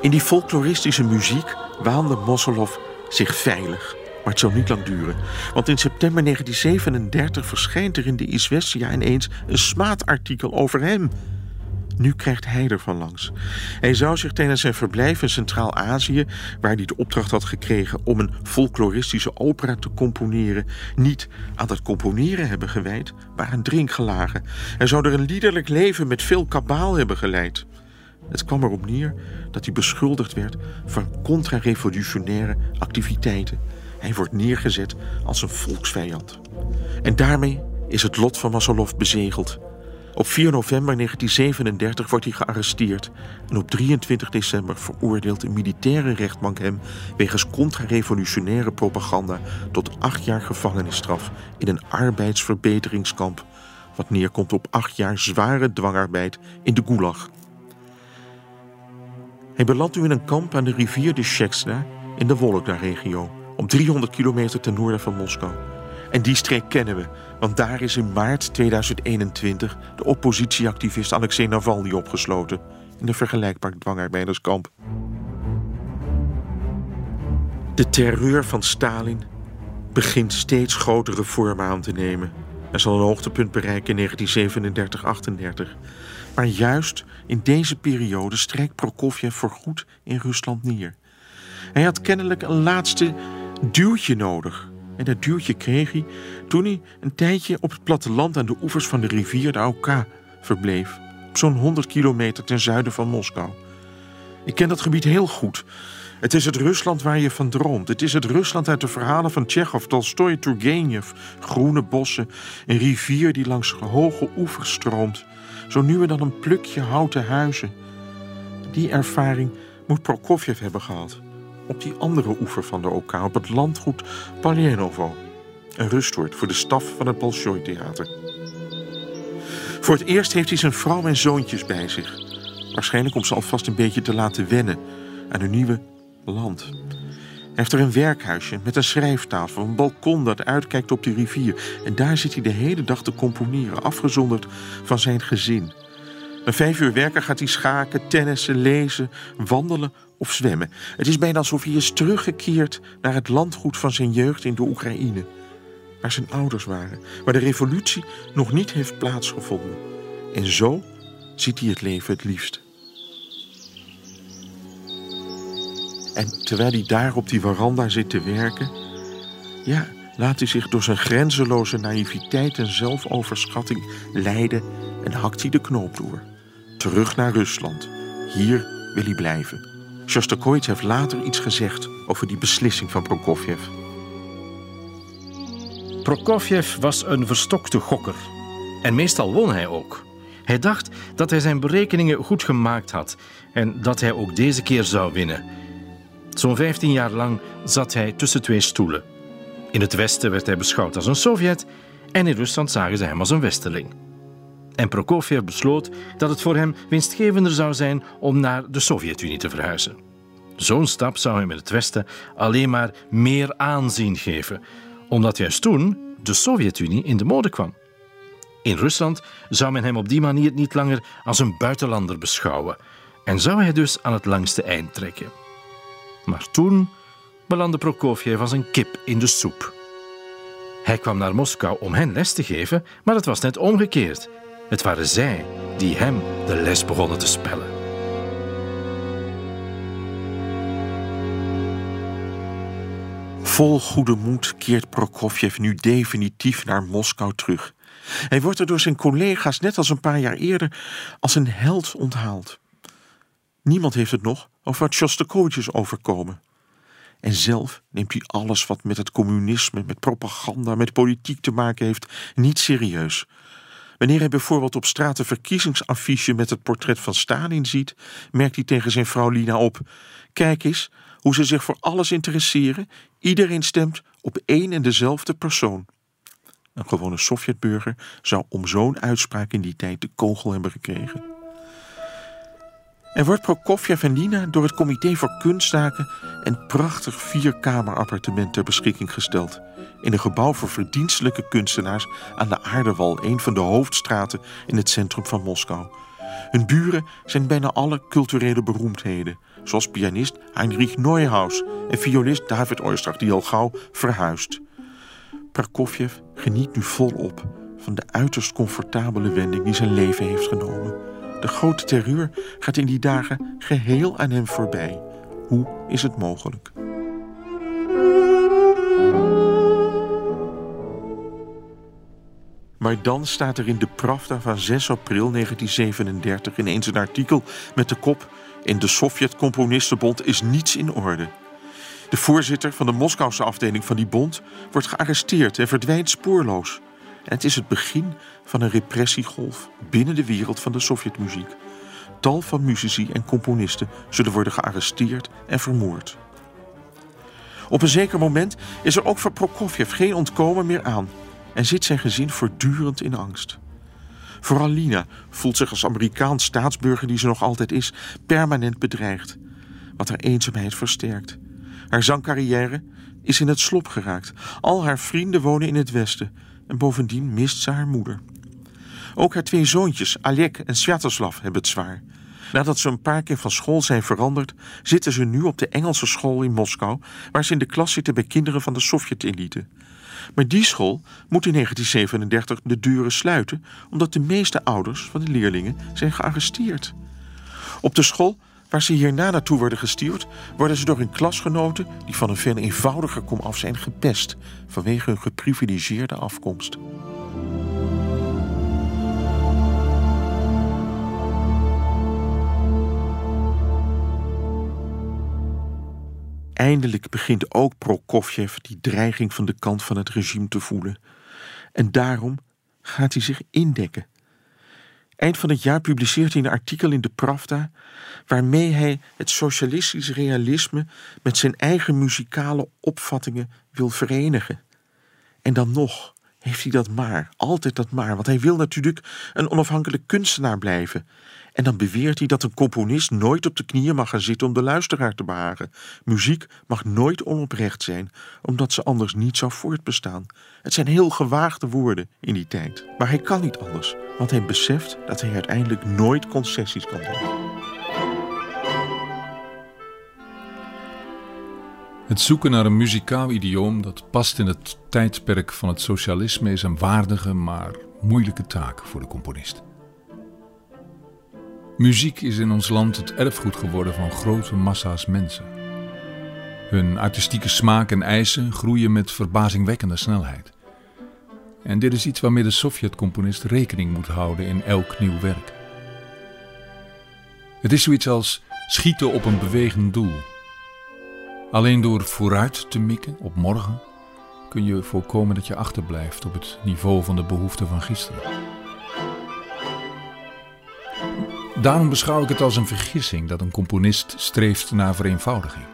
In die folkloristische muziek waande Mosolov zich veilig. Maar het zal niet lang duren. Want in september 1937 verschijnt er in de Izvestia ineens een smaadartikel over hem. Nu krijgt hij ervan langs. Hij zou zich tijdens zijn verblijf in Centraal-Azië, waar hij de opdracht had gekregen om een folkloristische opera te componeren, niet aan het componeren hebben gewijd, maar aan drinkgelagen. Hij zou er een liederlijk leven met veel kabaal hebben geleid. Het kwam erop neer dat hij beschuldigd werd van contra-revolutionaire activiteiten. Hij wordt neergezet als een volksvijand. En daarmee is het lot van Masolov bezegeld. Op 4 november 1937 wordt hij gearresteerd en op 23 december veroordeelt een militaire rechtbank hem wegens contra-revolutionaire propaganda tot acht jaar gevangenisstraf in een arbeidsverbeteringskamp, wat neerkomt op acht jaar zware dwangarbeid in de Gulag. Hij belandt nu in een kamp aan de rivier de Shexna in de Vologda-regio, op 300 kilometer ten noorden van Moskou. En die streek kennen we, want daar is in maart 2021 de oppositieactivist Alexei Navalny opgesloten in een vergelijkbaar dwangarbeiderskamp. De terreur van Stalin begint steeds grotere vormen aan te nemen. Er zal een hoogtepunt bereiken in 1937-38. Maar juist in deze periode strijkt Prokofjev voorgoed in Rusland neer. Hij had kennelijk een laatste duwtje nodig. En dat duwtje kreeg hij toen hij een tijdje op het platteland aan de oevers van de rivier de Auka verbleef. Op zo'n 100 kilometer ten zuiden van Moskou. Ik ken dat gebied heel goed. Het is het Rusland waar je van droomt. Het is het Rusland uit de verhalen van Tsjechov, Tolstoy, Turgenev. Groene bossen, een rivier die langs hoge oevers stroomt. Zo nu en dan een plukje houten huizen. Die ervaring moet Prokofjev hebben gehad. Op die andere oever van de Oka, op het landgoed Paljenovo. Een rustwoord voor de staf van het Bolshoi-theater. Voor het eerst heeft hij zijn vrouw en zoontjes bij zich. Waarschijnlijk om ze alvast een beetje te laten wennen aan hun nieuwe land. Hij heeft er een werkhuisje met een schrijftafel, een balkon dat uitkijkt op de rivier. En daar zit hij de hele dag te componeren, afgezonderd van zijn gezin. Na vijf uur werken gaat hij schaken, tennissen, lezen, wandelen of zwemmen. Het is bijna alsof hij is teruggekeerd naar het landgoed van zijn jeugd in de Oekraïne. Waar zijn ouders waren, waar de revolutie nog niet heeft plaatsgevonden. En zo ziet hij het leven het liefst. En terwijl hij daar op die veranda zit te werken, ja, laat hij zich door zijn grenzeloze naïviteit en zelfoverschatting leiden en hakt hij de knoop door. Terug naar Rusland. Hier wil hij blijven. Shostakovich heeft later iets gezegd over die beslissing van Prokofjev. Prokofjev was een verstokte gokker. En meestal won hij ook. Hij dacht dat hij zijn berekeningen goed gemaakt had en dat hij ook deze keer zou winnen. Zo'n 15 jaar lang zat hij tussen twee stoelen. In het Westen werd hij beschouwd als een Sovjet en in Rusland zagen ze hem als een Westeling. En Prokofjev besloot dat het voor hem winstgevender zou zijn om naar de Sovjet-Unie te verhuizen. Zo'n stap zou hem in het Westen alleen maar meer aanzien geven, omdat juist toen de Sovjet-Unie in de mode kwam. In Rusland zou men hem op die manier niet langer als een buitenlander beschouwen en zou hij dus aan het langste eind trekken. Maar toen belandde Prokofjev als een kip in de soep. Hij kwam naar Moskou om hen les te geven, maar het was net omgekeerd. Het waren zij die hem de les begonnen te spellen. Vol goede moed keert Prokofjev nu definitief naar Moskou terug. Hij wordt er door zijn collega's, net als een paar jaar eerder, als een held onthaald. Niemand heeft het nog over wat overkomen. En zelf neemt hij alles wat met het communisme, met propaganda, met politiek te maken heeft, niet serieus. Wanneer hij bijvoorbeeld op straat een verkiezingsaffiche met het portret van Stalin ziet, merkt hij tegen zijn vrouw Lina op: Kijk eens hoe ze zich voor alles interesseren. Iedereen stemt op één en dezelfde persoon. Een gewone Sovjetburger zou om zo'n uitspraak in die tijd de kogel hebben gekregen. Er wordt Prokofjev en Nina door het Comité voor Kunstzaken een prachtig vierkamerappartement ter beschikking gesteld. In een gebouw voor verdienstelijke kunstenaars aan de Aardewal, een van de hoofdstraten in het centrum van Moskou. Hun buren zijn bijna alle culturele beroemdheden, zoals pianist Heinrich Neuhaus en violist David Oistrakh, die al gauw verhuist. Prokofjev geniet nu volop van de uiterst comfortabele wending die zijn leven heeft genomen. De grote terreur gaat in die dagen geheel aan hem voorbij. Hoe is het mogelijk? Maar dan staat er in de Pravda van 6 april 1937 ineens een artikel met de kop: In de Sovjet-Componistenbond is niets in orde. De voorzitter van de Moskouse afdeling van die bond wordt gearresteerd en verdwijnt spoorloos. En het is het begin van een repressiegolf binnen de wereld van de Sovjetmuziek. Tal van muzici en componisten zullen worden gearresteerd en vermoord. Op een zeker moment is er ook voor Prokofjev geen ontkomen meer aan en zit zijn gezin voortdurend in angst. Vooral Lina voelt zich als Amerikaans staatsburger die ze nog altijd is, permanent bedreigd. wat haar eenzaamheid versterkt. Haar zangcarrière is in het slop geraakt. Al haar vrienden wonen in het westen en bovendien mist ze haar moeder. Ook haar twee zoontjes, Alek en Sviatoslav, hebben het zwaar. Nadat ze een paar keer van school zijn veranderd, zitten ze nu op de Engelse school in Moskou, waar ze in de klas zitten bij kinderen van de Sovjet-elite. Maar die school moet in 1937 de deuren sluiten, omdat de meeste ouders van de leerlingen zijn gearresteerd. Op de school waar ze hierna naartoe worden gestuurd, worden ze door hun klasgenoten, die van een veel eenvoudiger komaf zijn, gepest vanwege hun geprivilegeerde afkomst. Eindelijk begint ook Prokofjev die dreiging van de kant van het regime te voelen. En daarom gaat hij zich indekken. Eind van het jaar publiceert hij een artikel in de Pravda waarmee hij het socialistisch realisme met zijn eigen muzikale opvattingen wil verenigen. En dan nog heeft hij dat maar, altijd dat maar, want hij wil natuurlijk een onafhankelijk kunstenaar blijven. En dan beweert hij dat een componist nooit op de knieën mag gaan zitten om de luisteraar te behagen. Muziek mag nooit onoprecht zijn, omdat ze anders niet zou voortbestaan. Het zijn heel gewaagde woorden in die tijd. Maar hij kan niet anders, want hij beseft dat hij uiteindelijk nooit concessies kan doen. Het zoeken naar een muzikaal idioom dat past in het tijdperk van het socialisme is een waardige, maar moeilijke taak voor de componist. Muziek is in ons land het erfgoed geworden van grote massa's mensen. Hun artistieke smaak en eisen groeien met verbazingwekkende snelheid. En dit is iets waarmee de Sovjet-componist rekening moet houden in elk nieuw werk. Het is zoiets als schieten op een bewegend doel. Alleen door vooruit te mikken op morgen kun je voorkomen dat je achterblijft op het niveau van de behoeften van gisteren. Daarom beschouw ik het als een vergissing dat een componist streeft naar vereenvoudiging.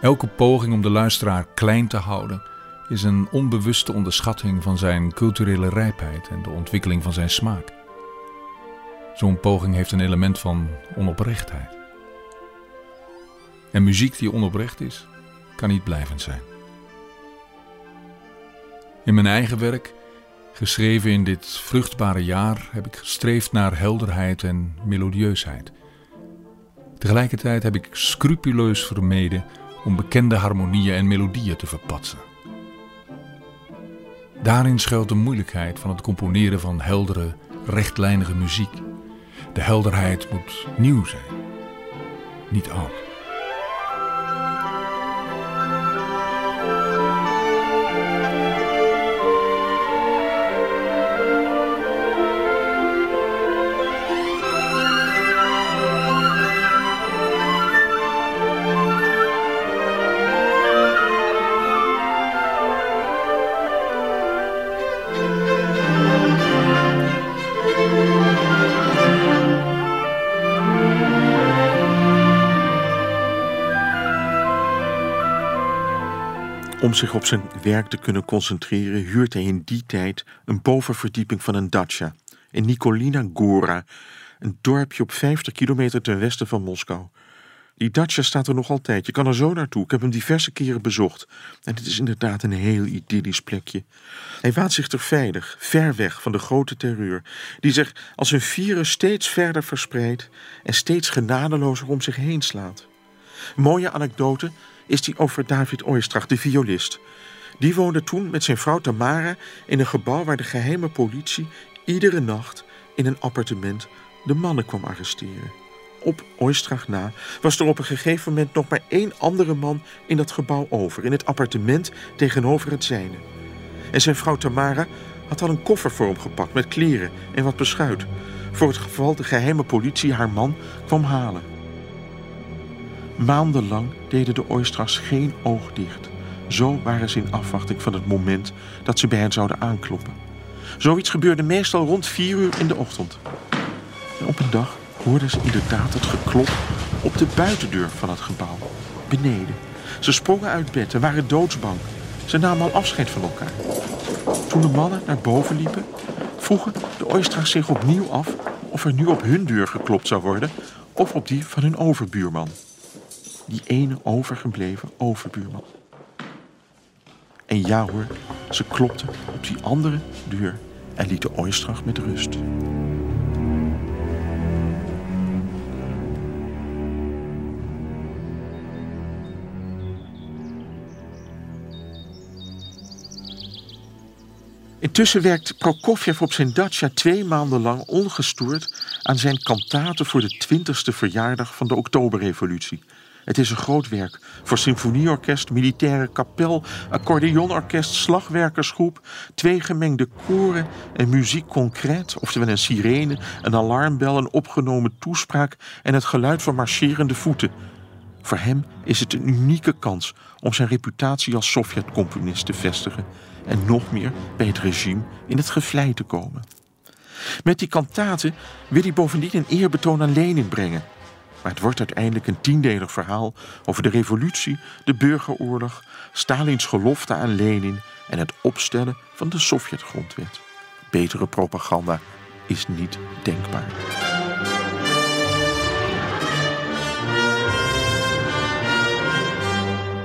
Elke poging om de luisteraar klein te houden is een onbewuste onderschatting van zijn culturele rijpheid en de ontwikkeling van zijn smaak. Zo'n poging heeft een element van onoprechtheid. En muziek die onoprecht is, kan niet blijvend zijn. In mijn eigen werk Geschreven in dit vruchtbare jaar heb ik gestreefd naar helderheid en melodieusheid. Tegelijkertijd heb ik scrupuleus vermeden om bekende harmonieën en melodieën te verpatsen. Daarin schuilt de moeilijkheid van het componeren van heldere, rechtlijnige muziek. De helderheid moet nieuw zijn, niet oud. Om zich op zijn werk te kunnen concentreren, huurt hij in die tijd een bovenverdieping van een dacha in Nikolina Gora, een dorpje op 50 kilometer ten westen van Moskou. Die dacha staat er nog altijd. Je kan er zo naartoe. Ik heb hem diverse keren bezocht. En het is inderdaad een heel idyllisch plekje. Hij waant zich er veilig, ver weg van de grote terreur, die zich als een virus steeds verder verspreidt en steeds genadelozer om zich heen slaat. mooie anekdote is die over David Oistrach, de violist. Die woonde toen met zijn vrouw Tamara in een gebouw waar de geheime politie iedere nacht in een appartement de mannen kwam arresteren. Op Oistrach na was er op een gegeven moment nog maar één andere man in dat gebouw over, in het appartement tegenover het zijne. En zijn vrouw Tamara had al een koffer voor hem gepakt met kleren en wat beschuit, voor het geval de geheime politie haar man kwam halen. Maandenlang deden de Oistrachs geen oog dicht. Zo waren ze in afwachting van het moment dat ze bij hen zouden aankloppen. Zoiets gebeurde meestal rond vier uur in de ochtend. En op een dag hoorden ze inderdaad het geklop op de buitendeur van het gebouw, beneden. Ze sprongen uit bed en waren doodsbang. Ze namen al afscheid van elkaar. Toen de mannen naar boven liepen, vroegen de Oistrachs zich opnieuw af of er nu op hun deur geklopt zou worden of op die van hun overbuurman. Die ene overgebleven overbuurman. En ja hoor, ze klopte op die andere deur en liet de Oistrach met rust. Intussen werkt Prokofjev op zijn dacha twee maanden lang ongestoord aan zijn kantaten voor de 20ste verjaardag van de Oktoberrevolutie. Het is een groot werk voor symfonieorkest, militaire kapel, accordeonorkest, slagwerkersgroep, twee gemengde koren en muziek concreet, oftewel een sirene, een alarmbel, een opgenomen toespraak en het geluid van marcherende voeten. Voor hem is het een unieke kans om zijn reputatie als Sovjet-componist te vestigen en nog meer bij het regime in het gevlei te komen. Met die kantaten wil hij bovendien een eerbetoon aan Lenin brengen. Maar het wordt uiteindelijk een tiendelig verhaal over de revolutie, de burgeroorlog, Stalins gelofte aan Lenin en het opstellen van de Sovjet-grondwet. Betere propaganda is niet denkbaar.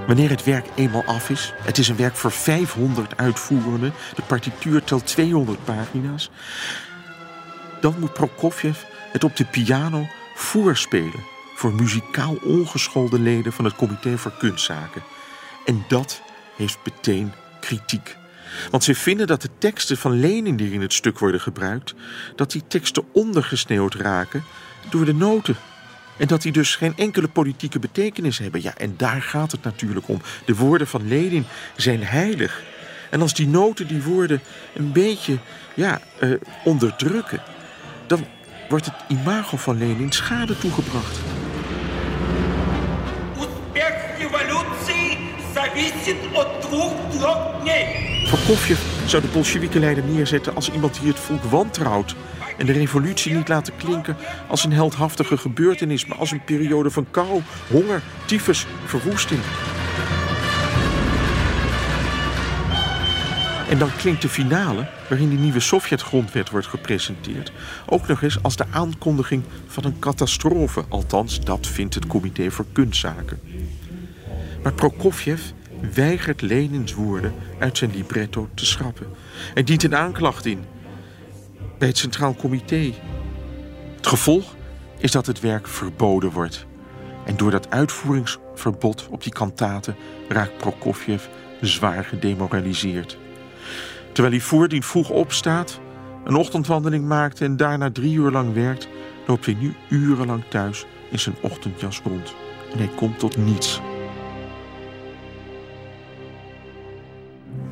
Wanneer het werk eenmaal af is, het is een werk voor 500 uitvoerenden, de partituur telt 200 pagina's, dan moet Prokofjev het op de piano voorspelen voor muzikaal ongeschoolde leden van het Comité voor Kunstzaken. En dat heeft meteen kritiek. Want ze vinden dat de teksten van Lenin die in het stuk worden gebruikt, dat die teksten ondergesneeuwd raken door de noten. En dat die dus geen enkele politieke betekenis hebben. Ja, en daar gaat het natuurlijk om. De woorden van Lenin zijn heilig. En als die noten die woorden een beetje ja, uh, onderdrukken, dan wordt het imago van Lenin schade toegebracht. Prokofjev zou de Bolsjewieken-leider neerzetten als iemand die het volk wantrouwt en de revolutie niet laten klinken als een heldhaftige gebeurtenis, maar als een periode van kou, honger, tyfus, verwoesting. En dan klinkt de finale, waarin die nieuwe Sovjet-grondwet wordt gepresenteerd, ook nog eens als de aankondiging van een catastrofe. Althans, dat vindt het Comité voor Kunstzaken. Maar Prokofjev weigert Lenins woorden uit zijn libretto te schrappen. en dient een aanklacht in bij het Centraal Comité. Het gevolg is dat het werk verboden wordt. En door dat uitvoeringsverbod op die kantaten raakt Prokofjev zwaar gedemoraliseerd. Terwijl hij voordien vroeg opstaat, een ochtendwandeling maakt en daarna drie uur lang werkt, loopt hij nu urenlang thuis in zijn ochtendjas rond. En hij komt tot niets.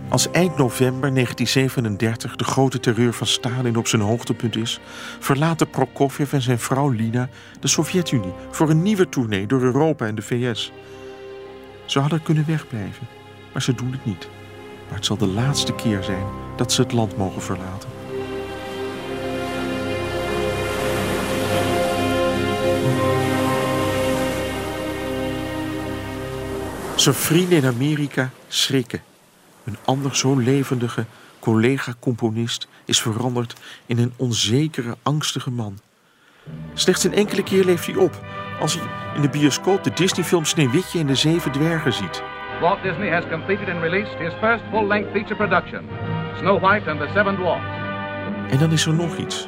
Als eind november 1937 de grote terreur van Stalin op zijn hoogtepunt is, verlaten Prokofjev en zijn vrouw Lina de Sovjet-Unie voor een nieuwe tournee door Europa en de VS. Ze hadden kunnen wegblijven, maar ze doen het niet. Maar het zal de laatste keer zijn dat ze het land mogen verlaten. Zijn vrienden in Amerika schrikken een ander zo levendige collega-componist is veranderd in een onzekere, angstige man. Slechts een enkele keer leeft hij op als hij in de bioscoop de Disney-film Sneeuwwitje en de Zeven Dwergen ziet. Walt Disney has completed and released his first full-length feature production, Snow White and the Seven Dwarfs. En dan is er nog iets.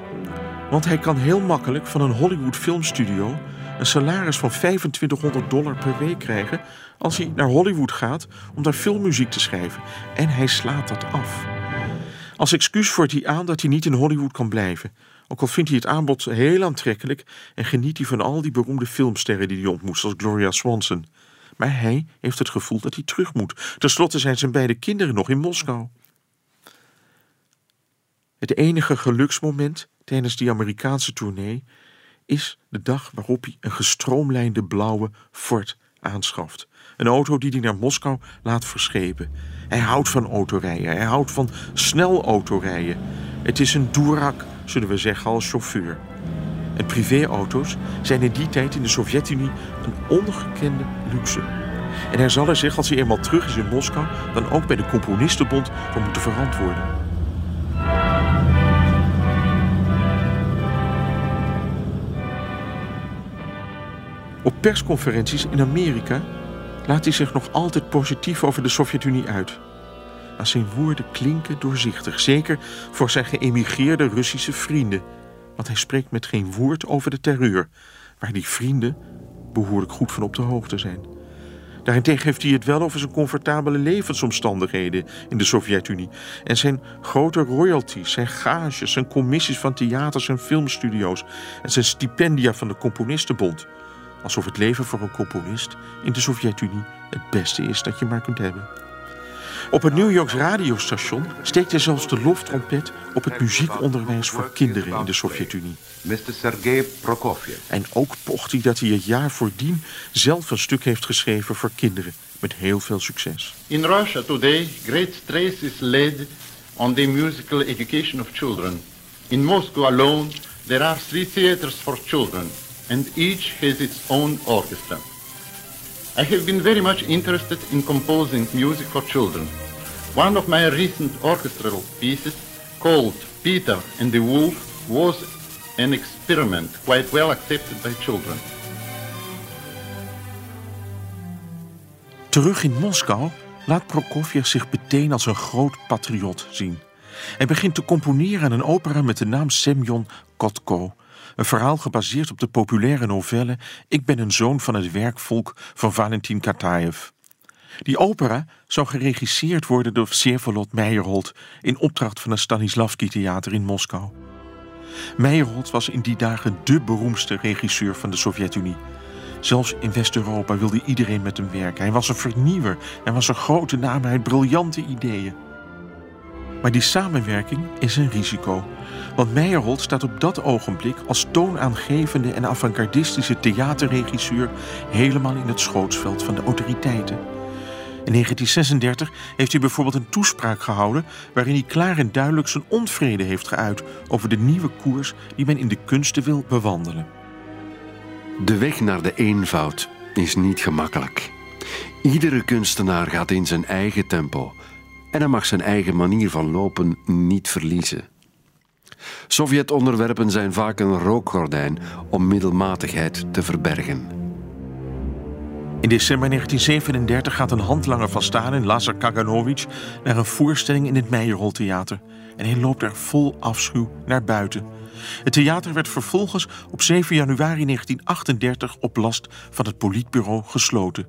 Want hij kan heel makkelijk van een Hollywood filmstudio een salaris van 2500 dollar per week krijgen als hij naar Hollywood gaat om daar filmmuziek te schrijven. En hij slaat dat af. Als excuus voert hij aan dat hij niet in Hollywood kan blijven. Ook al vindt hij het aanbod heel aantrekkelijk en geniet hij van al die beroemde filmsterren die hij ontmoet, zoals Gloria Swanson. Maar hij heeft het gevoel dat hij terug moet. Ten slotte zijn zijn beide kinderen nog in Moskou. Het enige geluksmoment tijdens die Amerikaanse tournee is de dag waarop hij een gestroomlijnde blauwe Ford aanschaft. Een auto die hij naar Moskou laat verschepen. Hij houdt van autorijden. Hij houdt van snel autorijden. Het is een doerak, zullen we zeggen, als chauffeur. En privéauto's zijn in die tijd in de Sovjet-Unie een ongekende luxe. En hij zal er zich, als hij eenmaal terug is in Moskou, dan ook bij de Componistenbond voor moeten verantwoorden. Op persconferenties in Amerika laat hij zich nog altijd positief over de Sovjet-Unie uit. Maar zijn woorden klinken doorzichtig, zeker voor zijn geëmigreerde Russische vrienden. Want hij spreekt met geen woord over de terreur, waar die vrienden behoorlijk goed van op de hoogte zijn. Daarentegen heeft hij het wel over zijn comfortabele levensomstandigheden in de Sovjet-Unie. En zijn grote royalties, zijn gages, zijn commissies van theaters en filmstudio's. En zijn stipendia van de Componistenbond. Alsof het leven voor een componist in de Sovjet-Unie het beste is dat je maar kunt hebben. Op het New Yorks radiostation steekt hij zelfs de loftrompet op het muziekonderwijs voor kinderen in de Sovjet-Unie. Mr. Sergei Prokofiev. En ook pocht hij dat hij het jaar voordien zelf een stuk heeft geschreven voor kinderen. Met heel veel succes. In Russia today, great stress is laid on the musical education of children. In Moscow alone, there are three theaters for children, and each has its own orchestra. I have been very much interested in composing music for children. One of my recent orchestral pieces, called Peter and the Wolf, was an experiment quite well accepted by children. Terug in Moskou laat Prokofjev zich meteen als een groot patriot zien. Hij begint te componeren aan een opera met de naam Semyon Kotko. Een verhaal gebaseerd op de populaire novelle Ik ben een zoon van het werkvolk van Valentin Kataev. Die opera zou geregisseerd worden door Vsevolod Meijerhold in opdracht van het Stanislavski Theater in Moskou. Meijerhold was in die dagen de beroemdste regisseur van de Sovjet-Unie. Zelfs in West-Europa wilde iedereen met hem werken. Hij was een vernieuwer, hij was een grote naam, had briljante ideeën. Maar die samenwerking is een risico. Want Meijerhold staat op dat ogenblik als toonaangevende en avant-gardistische theaterregisseur helemaal in het schootsveld van de autoriteiten. In 1936 heeft hij bijvoorbeeld een toespraak gehouden waarin hij klaar en duidelijk zijn onvrede heeft geuit over de nieuwe koers die men in de kunsten wil bewandelen. De weg naar de eenvoud is niet gemakkelijk. Iedere kunstenaar gaat in zijn eigen tempo en hij mag zijn eigen manier van lopen niet verliezen. Sovjet-onderwerpen zijn vaak een rookgordijn om middelmatigheid te verbergen. In december 1937 gaat een handlanger van Stalin, Lazar Kaganovich, naar een voorstelling in het Meijerholtheater. En hij loopt er vol afschuw naar buiten. Het theater werd vervolgens op 7 januari 1938 op last van het politbureau gesloten.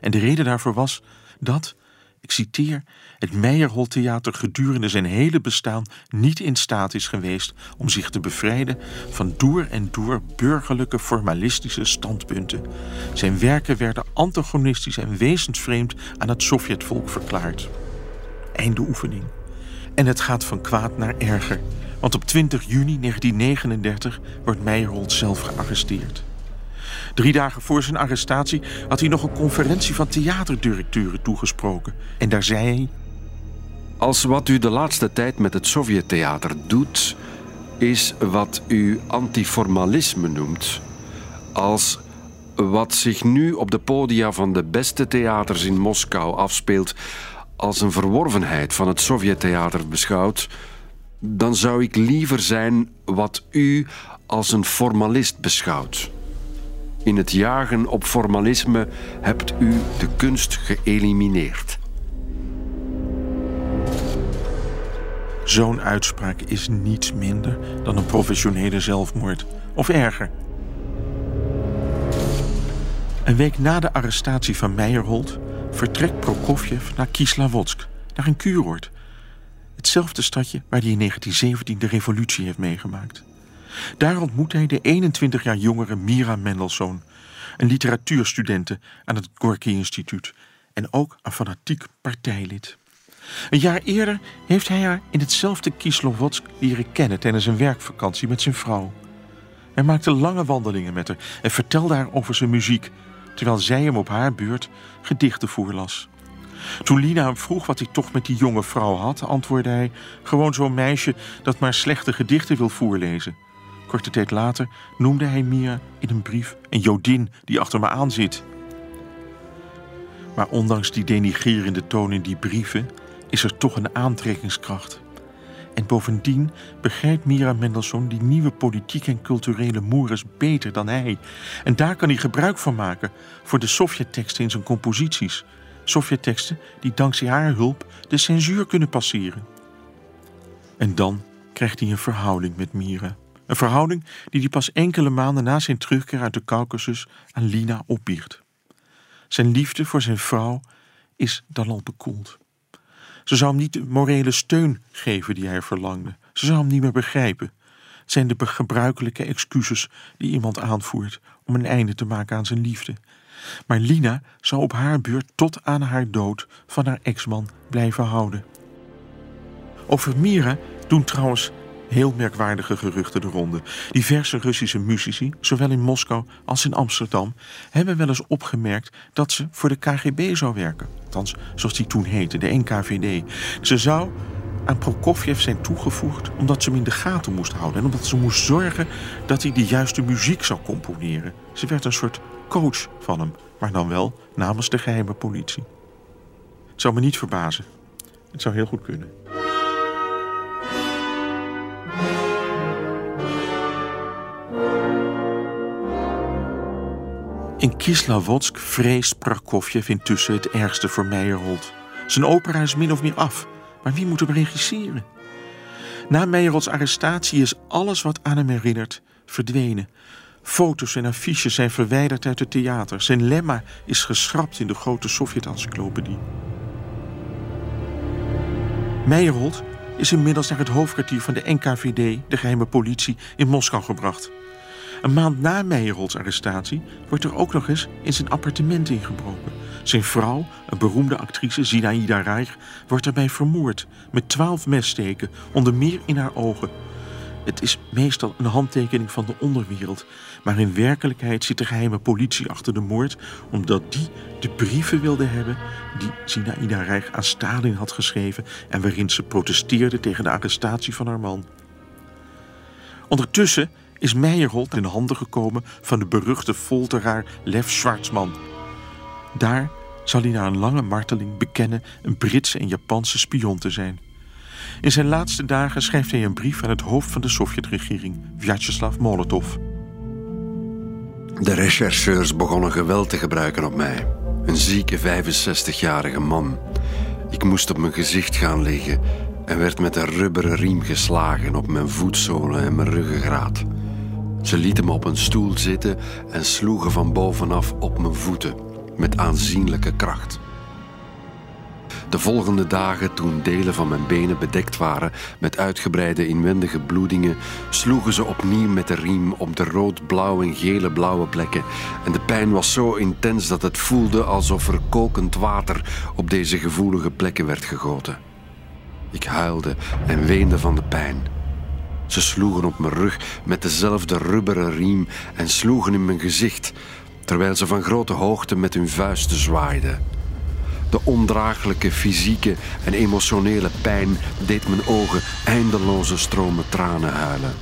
En de reden daarvoor was dat, ik citeer, het Meijerholtheater gedurende zijn hele bestaan niet in staat is geweest om zich te bevrijden van door en door burgerlijke formalistische standpunten. Zijn werken werden antagonistisch en wezensvreemd aan het Sovjetvolk verklaard. Einde oefening. En het gaat van kwaad naar erger, want op 20 juni 1939 wordt Meijerhold zelf gearresteerd. Drie dagen voor zijn arrestatie had hij nog een conferentie van theaterdirecteuren toegesproken. En daar zei hij: Als wat u de laatste tijd met het Sovjettheater doet, is wat u antiformalisme noemt. Als wat zich nu op de podia van de beste theaters in Moskou afspeelt als een verworvenheid van het Sovjettheater beschouwt, dan zou ik liever zijn wat u als een formalist beschouwt. In het jagen op formalisme hebt u de kunst geëlimineerd. Zo'n uitspraak is niets minder dan een professionele zelfmoord. Of erger. Een week na de arrestatie van Meijerhold vertrekt Prokofjev naar Kislavotsk, naar een kuuroord. Hetzelfde stadje waar hij in 1917 de revolutie heeft meegemaakt. Daar ontmoet hij de 21 jaar jongere Mira Mendelssohn, een literatuurstudente aan het Gorky Instituut en ook een fanatiek partijlid. Een jaar eerder heeft hij haar in hetzelfde Kislovodsk leren kennen tijdens een werkvakantie met zijn vrouw. Hij maakte lange wandelingen met haar en vertelde haar over zijn muziek, terwijl zij hem op haar beurt gedichten voorlas. Toen Lina hem vroeg wat hij toch met die jonge vrouw had, antwoordde hij: Gewoon zo'n meisje dat maar slechte gedichten wil voorlezen. Korte tijd later noemde hij Mia in een brief een Jodin die achter me aan zit. Maar ondanks die denigrerende toon in die brieven is er toch een aantrekkingskracht. En bovendien begrijpt Mira Mendelssohn die nieuwe politieke en culturele moeres beter dan hij. En daar kan hij gebruik van maken voor de Sovjetteksten in zijn composities. Sovjetteksten die dankzij haar hulp de censuur kunnen passeren. En dan krijgt hij een verhouding met Mira. Een verhouding die hij pas enkele maanden na zijn terugkeer uit de Caucasus aan Lina opbiecht. Zijn liefde voor zijn vrouw is dan al bekoeld. Ze zou hem niet de morele steun geven die hij verlangde. Ze zou hem niet meer begrijpen. Het zijn de gebruikelijke excuses die iemand aanvoert om een einde te maken aan zijn liefde. Maar Lina zou op haar beurt tot aan haar dood van haar ex-man blijven houden. Over Mira doen trouwens heel merkwaardige geruchten de ronde. Diverse Russische muzici, zowel in Moskou als in Amsterdam, hebben wel eens opgemerkt dat ze voor de KGB zou werken. Althans, zoals die toen heette, de NKVD. Ze zou aan Prokofjev zijn toegevoegd omdat ze hem in de gaten moest houden en omdat ze moest zorgen dat hij de juiste muziek zou componeren. Ze werd een soort coach van hem, maar dan wel namens de geheime politie. Het zou me niet verbazen. Het zou heel goed kunnen. In Kislovodsk vreest Prokofjev intussen het ergste voor Meyerhold. Zijn opera is min of meer af, maar wie moet hem regisseren? Na Meyerholds arrestatie is alles wat aan hem herinnert verdwenen. Foto's en affiches zijn verwijderd uit het theater. Zijn lemma is geschrapt in de grote Sovjet-encyclopedie. Meyerhold is inmiddels naar het hoofdkwartier van de NKVD, de geheime politie, in Moskou gebracht. Een maand na Meijerholds arrestatie wordt er ook nog eens in zijn appartement ingebroken. Zijn vrouw, een beroemde actrice, Zinaida Reich, wordt daarbij vermoord met twaalf messteken, onder meer in haar ogen. Het is meestal een handtekening van de onderwereld, maar in werkelijkheid zit de geheime politie achter de moord, omdat die de brieven wilde hebben die Zinaida Reich aan Stalin had geschreven en waarin ze protesteerde tegen de arrestatie van haar man. Ondertussen is Meijerhold in de handen gekomen van de beruchte folteraar Lev Schwarzman. Daar zal hij na een lange marteling bekennen een Britse en Japanse spion te zijn. In zijn laatste dagen schrijft hij een brief aan het hoofd van de Sovjetregering, Vyacheslav Molotov. De rechercheurs begonnen geweld te gebruiken op mij. Een zieke 65-jarige man. Ik moest op mijn gezicht gaan liggen en werd met een rubberen riem geslagen op mijn voetzolen en mijn ruggengraat. Ze lieten me op een stoel zitten en sloegen van bovenaf op mijn voeten met aanzienlijke kracht. De volgende dagen, toen delen van mijn benen bedekt waren met uitgebreide inwendige bloedingen, sloegen ze opnieuw met de riem op de rood-blauwe en gele-blauwe plekken. En de pijn was zo intens dat het voelde alsof er kokend water op deze gevoelige plekken werd gegoten. Ik huilde en weende van de pijn. Ze sloegen op mijn rug met dezelfde rubberen riem en sloegen in mijn gezicht, terwijl ze van grote hoogte met hun vuisten zwaaiden. De ondraaglijke fysieke en emotionele pijn deed mijn ogen eindeloze stromen tranen huilen.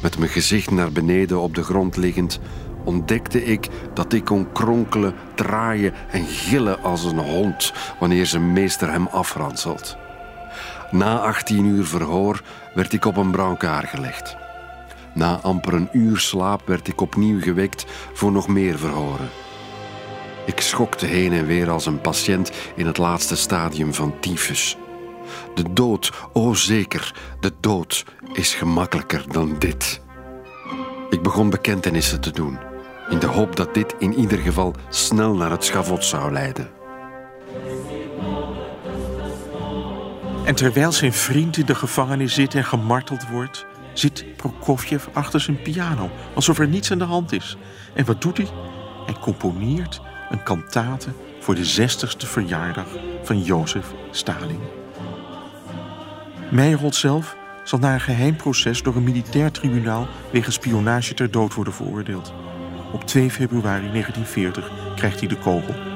Met mijn gezicht naar beneden op de grond liggend, ontdekte ik dat ik kon kronkelen, draaien en gillen als een hond wanneer zijn meester hem afranselt. Na 18 uur verhoor werd ik op een brancard gelegd. Na amper een uur slaap werd ik opnieuw gewekt voor nog meer verhoren. Ik schokte heen en weer als een patiënt in het laatste stadium van tyfus. De dood, o zeker, de dood is gemakkelijker dan dit. Ik begon bekentenissen te doen, in de hoop dat dit in ieder geval snel naar het schavot zou leiden. En terwijl zijn vriend in de gevangenis zit en gemarteld wordt, zit Prokofjev achter zijn piano, alsof er niets aan de hand is. En wat doet hij? Hij componeert een kantate voor de 60ste verjaardag van Jozef Stalin. Meyerhold zelf zal na een geheim proces door een militair tribunaal wegens spionage ter dood worden veroordeeld. Op 2 februari 1940 krijgt hij de kogel